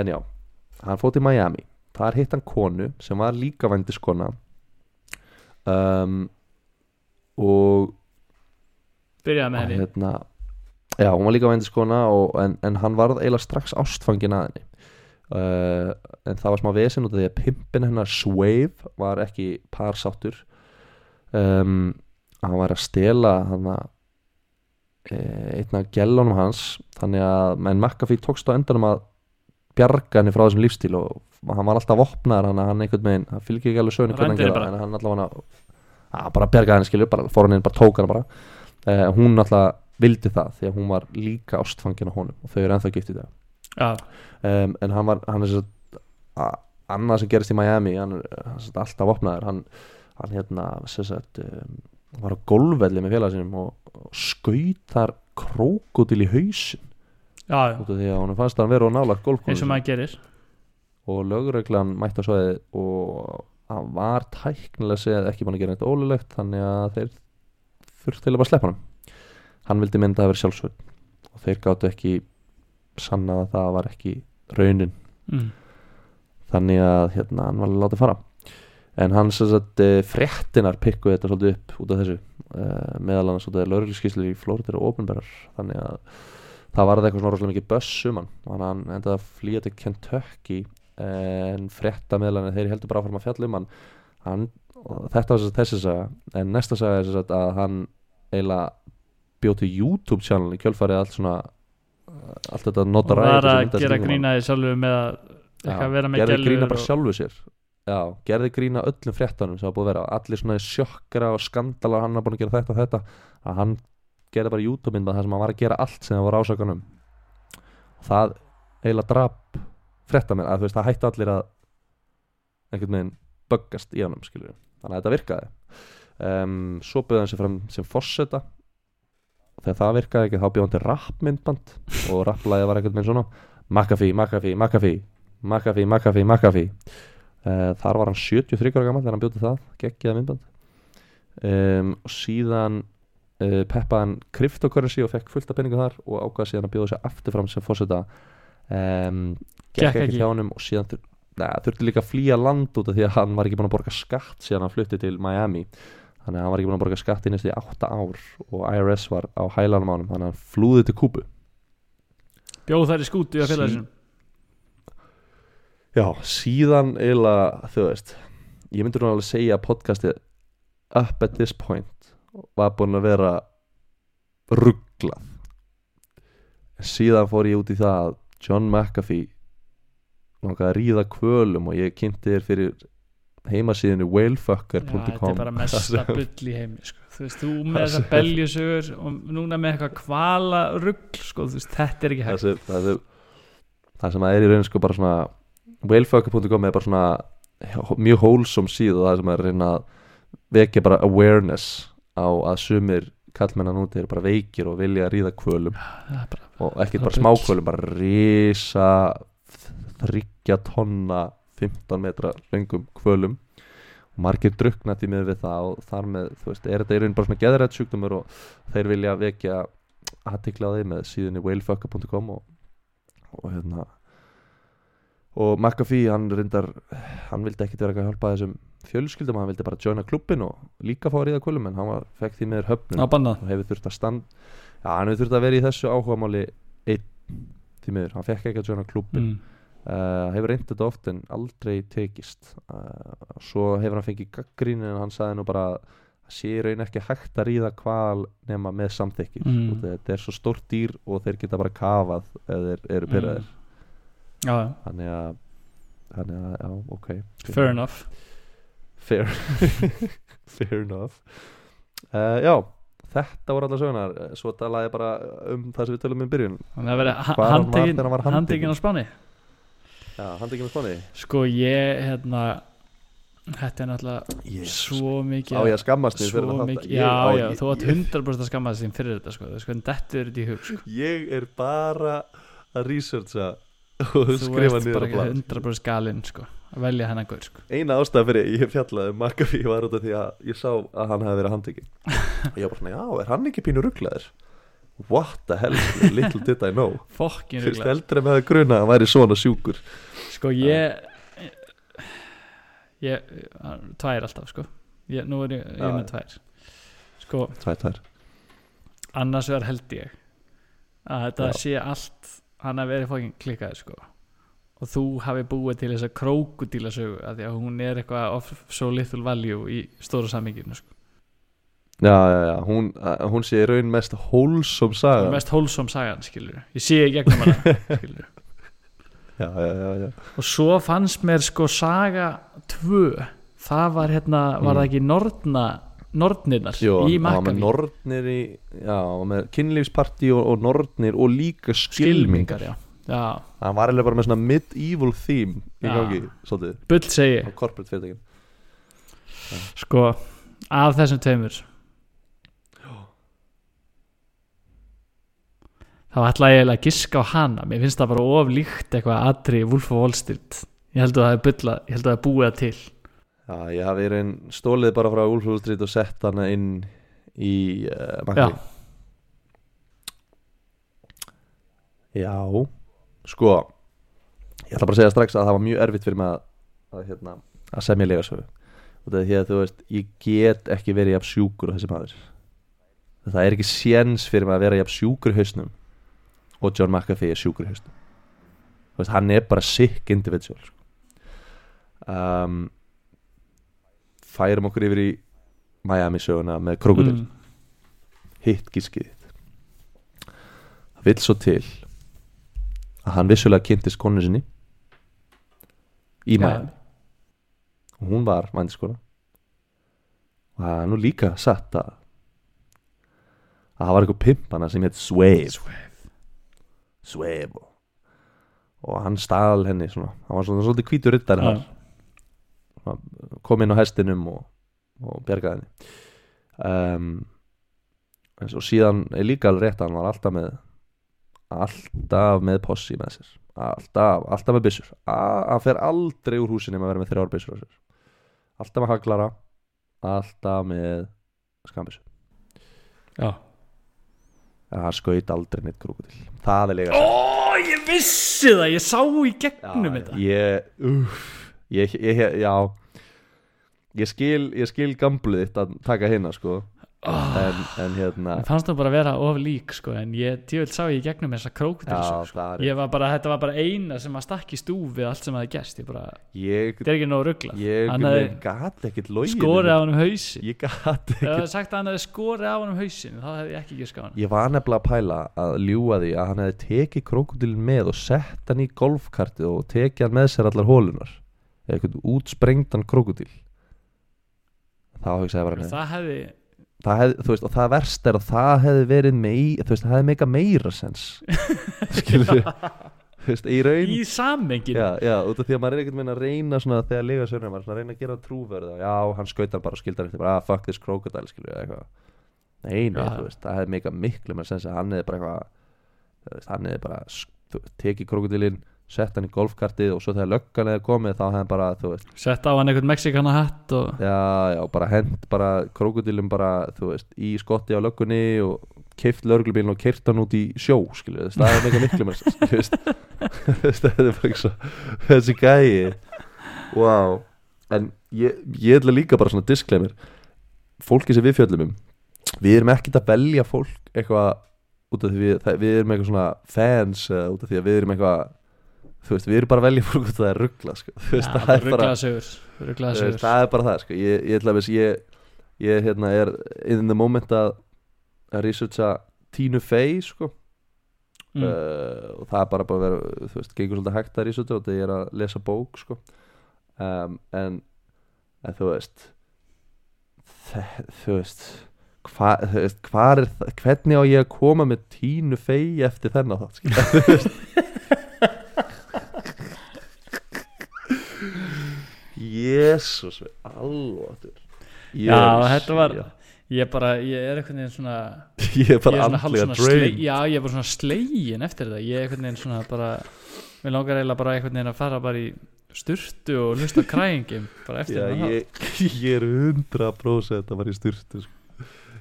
en já, hann fótt í Miami. Þar hitt hann konu sem var líka vændiskona. Um, og byrjaði með henni. Hérna, já, hún var líka vændiskona og, en, en hann varð eiginlega strax ástfangin að henni. Uh, en það var smá vesen út af því að pimpin hennar Swave var ekki parsáttur um, hann var að stela hann að einn af gellunum hans þannig að menn McAfee tókst á endanum að bjarga henni frá þessum lífstíl og hann var alltaf vopnaður hann, hann einhvern veginn, hann fylgir ekki alveg sögni hvernig hann gera það, en hann alltaf hann að bara bjarga henni skilur, bara fór hann inn, bara tók hann bara. Uh, hún alltaf vildi það því að hún var líka ástfangin á honum og þau eru ennþá gift í dag. Já, um, en hann var hann er svo að- annað sem gerist í Miami hann er alltaf vopnaður. Hann, hann hérna sagt, um, var á golfvelli með félag sinum og, og skaut þar krókudil í hausin já, já, út af því að hún fannst að hann vera á nála eins og golfkónu maður gerir. Og lögreglan mætti á svoðið og hann var tæknilega séð ekki búin að gera neitt ólulegt þannig að þeir þurfti til að bara sleppa hann hann vildi mynda að vera sjálfsvöld og þeir gáttu ekki sannað að það var ekki raunin. Mm. þannig að hérna hann var látið fara en hann sem sagt eh, fréttinar pikkuð þetta svolítið upp út af þessu. Uh, meðal annars út af lögregluskíslu í Flórida og ofinberar þannig að það varði eitthvað svona rosalega mikið böss um hann. Og hann endaði að flýja til Kentucky en frétta meðal hann þeir heldur bara áfram að fjalla um hann, hann og þetta var sem sagt þessi saga. En næsta saga er sagt að hann eiginlega bjóð til YouTube channel í kjölfarið allt svona allt þetta og notaræði var sem að gera grínaði sjálfur með að vera með gælur grína bara og- sjálfu sér já, gerði grína öllum fréttanum sem hafa búið að vera. Allir svona sjokkara og skandalar hann har búin að gera þetta og þetta. Að hann gerði bara YouTube mynd með það sem hann var að gera allt sem það var ásakanum og það eiginlega drap fréttamenn að þú veist það hætti allir að einhvern veginn böggast í honum skilur þannig að þetta virkaði. Um, svo byrði hann sér fram sem fosseta þegar það virkaði ekki þá byrði hann til rappmyndband og rapplæði var einhvern veginn svona. McAfee, McAfee, McAfee McAfee, McAfee, McAfee þar var hann 73 ára gammal þegar hann bjóti það, geggjaða myndband um, og síðan uh, peppaði hann cryptocurrency og fekk fullt af penningu þar og ákvaði síðan að bjóða sér aftur fram sem fórseta um, gekk ekki ekki. hjá honum og síðan þur, neða, þurfti líka að flýja land út af því að hann var ekki búin að borga skatt síðan hann flutti til Miami þannig að hann var ekki búin að borga skatt í næstu í 8 ár og IRS var á hælanum ánum þannig að hann flúði til Kúbu bjóð þær í skútu á Sí. Já, síðan eiginlega, þú veist ég myndi nú alveg segja að podcastið up at this point var búin að vera rugglað síðan fór ég út í það að John McAfee langaði að ríða kvölum og ég kynnti þér fyrir heimasíðinu Já, þetta er whalefucker.com bara mesta bull í heimi sko. þú veist, þú með þessar beljusögur og núna með eitthvað kvala rugl sko, þetta er ekki hægt. Það, sem, það sem að er í raun sko bara svona whalefucker.com er bara svona mjög wholesome síð og það sem er reyna að vekja bara awareness á að sumir kallmennan úti eru bara veikir og vilja að ríða kvölum. Er bara, og ekkert bara smákvölum bara risa þryggja tonna 15 metra lengum kvölum. Og margir drukna því með við það og þar með, þú veist, er þetta í raun bara svona geðrætt sjúkdómur og þeir vilja vekja aðtikla á því með síðunni whalefucker.com og, og hérna og McAfee, hann reyndar hann vildi ekkit vera að hjálpa þessum fjölskyldum, hann vildi bara joina klubbin og líka fá að ríða kvölum, en hann var, fekk því með höfnum og hefur þurft að stand já, hann hefur þurft að vera í þessu áhugamáli einn því miður, hann fekk ekki að joina klubbin mm. uh, hefur reynd þetta oft en aldrei tekist uh, svo hefur hann fengið gaggrín en hann sagði nú bara að sé raun ekki hægt að ríða kval nema með samþykki Mm. þetta er svo stórt dýr og þeir geta bara kafað þeir eru pyrraðir Mm. Þannig að þannig að, já, ok. Fair enough. Fair, fair enough. Uh, já þetta voru allar sögunar svo talaði bara um það sem við tölum um byrjun. Þannig að vera handekinn á Spáni. Já, ekki með spáni. Sko ég, hérna þetta er náttúrulega yes. svo mikið á ég að skammast þín fyrir þátt já, á já, ég- þú átt ég- 100% að skamma þess fyrir þetta sko, þetta er þetta í hug sko. ég er bara að researcha og skrifa bara á blað. 100% galinn sko, að velja hennar gaur sko. eina ástæða fyrir ég fjallaði um McAfee var út af því að ég sá að hann hefði verið handtekinn. Og ég var bara svona, já, er hann ekki pínu rugglaður what the hell, little did I know. Fokkin fyrst rugla eldri með að gruna að hann væri svona sjúkur. Sko ég ég, tvær alltaf sko. Ég, nú er ég, ég með tvær. Sko, tvær, tvær. annars vegar held ég að þetta Já. sé allt hann að verið fokkin klikkaði sko. Og þú hafi búið til þessa krókudíla sögu að því að hún er eitthvað of so little value í stóra saminginu sko. já, já, já, hún, hún sé raun mest wholesome það saga er mest hólsom sagan skilur ég sé í gegnum hana skilur já, já, já, já. Og svo fannst mér sko saga 2 það var hérna, var Mm. það ekki Nordna Nordnirnar Jó, í Makkaví nornir í já, með kynlífsparti og, og nornir og líka skilmingar. Já. já, hann var eiginlega bara með svona medieval theme í gangi, svolítið. Bull segi á corporate fyrirtækin sko, af þessum tveimur. Þá ætla ég eiginlega að giska á hana. Mér finnst það bara of líkt eitthvað atri Wolf of Wall Street. Ég held að það er að það búið það til Já, ég hafi raun stólið bara frá Wall Street og sett hana inn í uh, já, Makkaví Já, sko ég ætla bara að segja strax að það var mjög erfitt fyrir mig að, að, hérna, að semja legasögu. Og það er því að þú veist ég get ekki verið jafn sjúkur á þessi maður. Það er ekki séns fyrir mig að vera jafn sjúkur í hausnum og John McAfee er sjúkur í hausnum. Þú veist, hann er bara sick individual sko. um, færum okkur yfir í Miami söguna með krokodil mm, hitt gískið það vill svo til að hann vissulega kynntist konu sinni í. Miami. Og hún var vændiskona og það er nú líka satt að að það var eitthvað pimpana sem hétt Swave Swave og, hann stál henni svona, hann var svona svolítið hvítur riddar já, kom inn á hestinum og, og bjargaði henni. Um, svo síðan er líka alveg rétt að hann var alltaf með alltaf með possi með sér. Alltaf, alltaf með byssur. Hann fer aldrei úr húsinni með að vera með þrjár byssur alltaf með haglara alltaf með skambissu já. en hann skaut aldrei neitt krokodil það er líka ó, ég vissi það, ég sá í gegnum þetta. ég, uff, ég, ég, já. Ég skil, ég skil gamblið þitt að taka hérna sko. Oh, en, en hérna Mér fannst það bara að vera of lík sko, en ég tjóðvilt sá ég gegnum þessa já, krókdilsu sko. það er ég var bara, þetta var bara eina sem að stakk í stúf við allt sem hafði gerst. Ég bara, ég, þetta er ekki nóg ruggla ég gat ekkert logið skorið á hann um hausin ég gat ef það hefði sagt að hann hefði skorið á hann um hausin þá hefði ég ekki ekki skáð hann ég var nefnilega að pæla að ljúga því að hann hefði tekið krokodilin með og sett hann í golfkartið og tekið hann með sér allar hólunar eða eitthvað útsprengdan krokodil þá hugsaði ég bara það hefði, það þú veist, og það verst er að það hefði verið mei, veist, það hefði meika meira sens. Skilur veist, í raun í samengin já, já, út af því að maður er einhvern veginn að reyna svona þegar lega sörnum, maður er að reyna að gera trúverða já, hann skaut hann bara og skildar eftir bara, ah, fuck this crocodile, skilur eitthvað. Nei, nei, þú veist, það hefði meika miklu með sens að hann hefði bara eitthvað hann hefði bara tekið krokodilinn sett hann í golfkartið og svo þegar löggan hefði komið þá hefði hann bara, þú veist sett á hann einhvern mexikana hatt og já, já, bara hent bara krokodilum bara, þú veist, í skotti á löggunni og keift lögreglubílinn og keirt hann út í sjó, skilju, það er mega miklu þess, þú veist það er bara ekki svo þessi gæi. Wow, en ég, ég ætla líka bara svona disclaimer. Fólki sem við fjöllum um við erum ekkert að velja fólk eitthvað út af því við, það, við erum eitthvað svona fans uh, út af því að við erum eitthvað þú veist, við erum bara að velja fólk af það er ruggla, sko, þú veist, það er bara sögur það er bara það sko. ég, ég, ætla veist, ég, ég hérna, er in the moment að að researcha Tínu Fey sko. mm. uh, og það er bara að vera þú veist, gengur svolítið hægt að researcha og það er að lesa bók sko. um, en, en þú veist þe- þú veist hva, veist, er það hvernig á ég að koma með Tínu Fey eftir þennan þátt skilja, þú veist Jésús alvatur Já, þetta var- ég bara, ég er veginn svona Ég er bara andlega drain já, ég er bara svona slegin eftir þetta. Ég er einhvern veginn svona bara mér langar eiginlega bara einhvern veginn að fara bara í sturtu og hlusta kræðingum bara eftir Já, þetta ég, ég er 100% að fara í styrtu sko.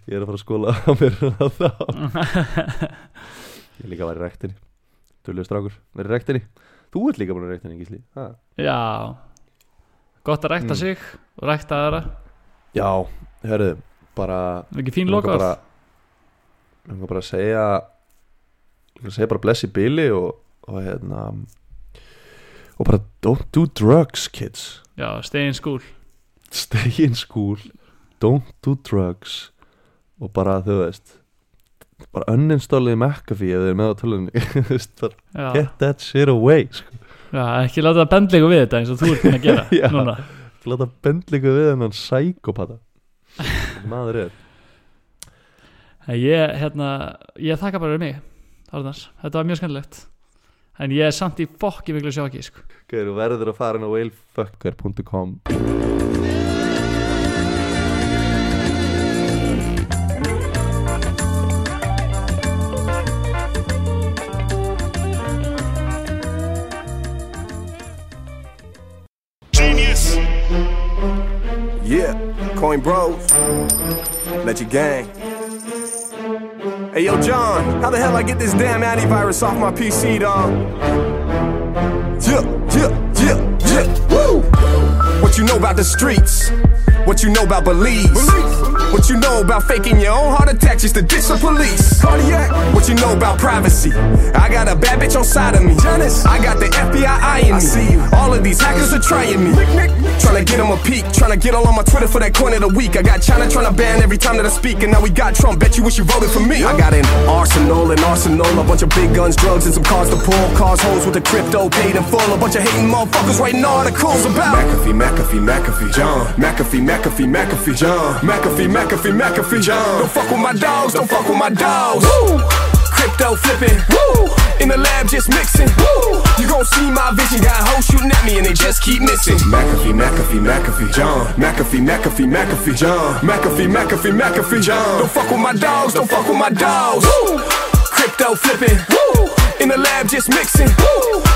Ég er að fara að skóla á mér þá. Ég er líka að vera í rektinni Tullu strákur, verið í rektinni Þú ert líka búin að rektinni, Gísli. Ha? já gott að rækta Mm. sig og rækta aðra. Já, hörðu, bara ekki fín lokað? bara bara að segja segja bara bless í bili og, og hérna og bara don't do drugs kids. Já, stay in school. Stay in school. Don't do drugs. Og bara þú veist bara uninstallið McAfee ef þið er með á tölunni get that shit away sko. Já ekki láta bendlingu við þetta eins og þú ert að gera Já. núna. Ekki láta bendlingu við hennan sækopata maður er. En ég, hérna, ég þakka bara fyrir mig Þarnars, þetta var mjög skemmtilegt. En ég er samt í fokki miklu sjóki sko. Gauður, þú verður að fara inn á whalefucker.com Coin Bros. Let your gang. Hey, yo, John, how the hell I get this damn antivirus off my PC, dog? Yeah, yeah, yeah, yeah, woo! What you know about the streets? What you know about Belize? What you know about faking your own heart attack just to ditch the police? Cardiac. What you know about privacy? I got a bad bitch on side of me. Janice. I got the FBI eyeing me. I see you. All of these hackers are trying me. Trying to get them a peek. Trying to get all on my Twitter for that coin of the week. I got China trying to ban every time that I speak. And now we got Trump. Bet you wish you voted for me. I got an arsenal, an arsenal. A bunch of big guns, drugs, and some cars to pull. Cars, hoes with the crypto paid in full. A bunch of hating motherfuckers writing articles about McAfee, McAfee, McAfee, John. McAfee, McAfee, McAfee, McAfee, John. McAfee, McAfee, McAfee, John. Don't fuck with my dogs, don't fuck with my dogs. Woo! Crypto flipping, woo! In the lab just mixing, woo! You gon' see my vision, got hoes shooting at me and they just keep missing. McAfee, McAfee, McAfee, John. McAfee, McAfee, McAfee, John. McAfee, McAfee, McAfee, John. Don't fuck with my dogs, don't fuck with my dogs. Woo! Crypto flipping, woo! In the lab just mixing.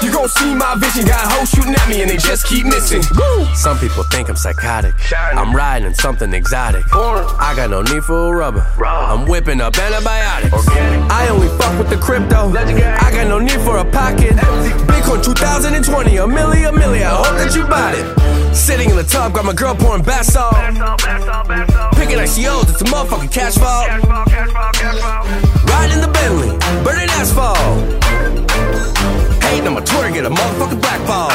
You gon' see my vision, got hoes shooting at me and they just keep missing. Some people think I'm psychotic. I'm riding something exotic. I got no need for a rubber. I'm whipping up antibiotics. I only fuck with the crypto. I got no need for a pocket. Bitcoin 2020, a million, a million. I hope that you bought it. Sitting in the tub, got my girl pouring bath salt. Picking ICOs, it's a motherfucking cash fall. Riding the Bentley, burning asphalt. Hating on my Twitter, get a motherfucking black ball.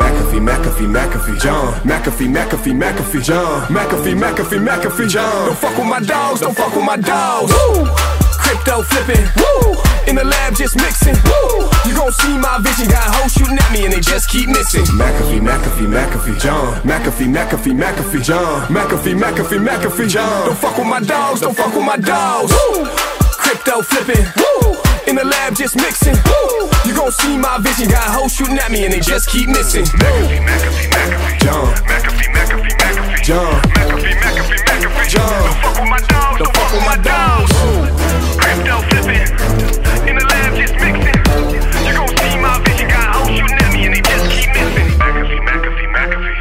McAfee, McAfee, McAfee, John. McAfee, McAfee, McAfee, John. McAfee, McAfee, McAfee, John. Don't fuck with my dogs, don't fuck with my dogs. Woo! Crypto flipping, woo! In the lab just mixing, woo! You gon' see my vision, got hoes shooting at me and they just keep missing. McAfee, McAfee, McAfee, John. McAfee, McAfee, McAfee, John. McAfee, McAfee, McAfee, John. Don't fuck with my dogs, don't fuck with my dogs. Woo! Crypto flipping, woo! In the lab just mixing, woo! You gon' see my vision, got hoes shooting at me and they just keep missing. McAfee, McAfee, McAfee. John. McAfee, McAfee, McAfee. John. McAfee, McAfee. John. Don't fuck with my dogs. Don't fuck with my dogs. Crypto flipping. In the lab just mixing. You gon' see my vision. Got hoes shooting at me and they just keep missing. McAfee, McAfee, McAfee.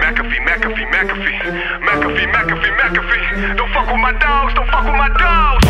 McAfee, McAfee, McAfee. McAfee, McAfee, McAfee. Don't fuck with my dogs. Don't fuck with my dogs.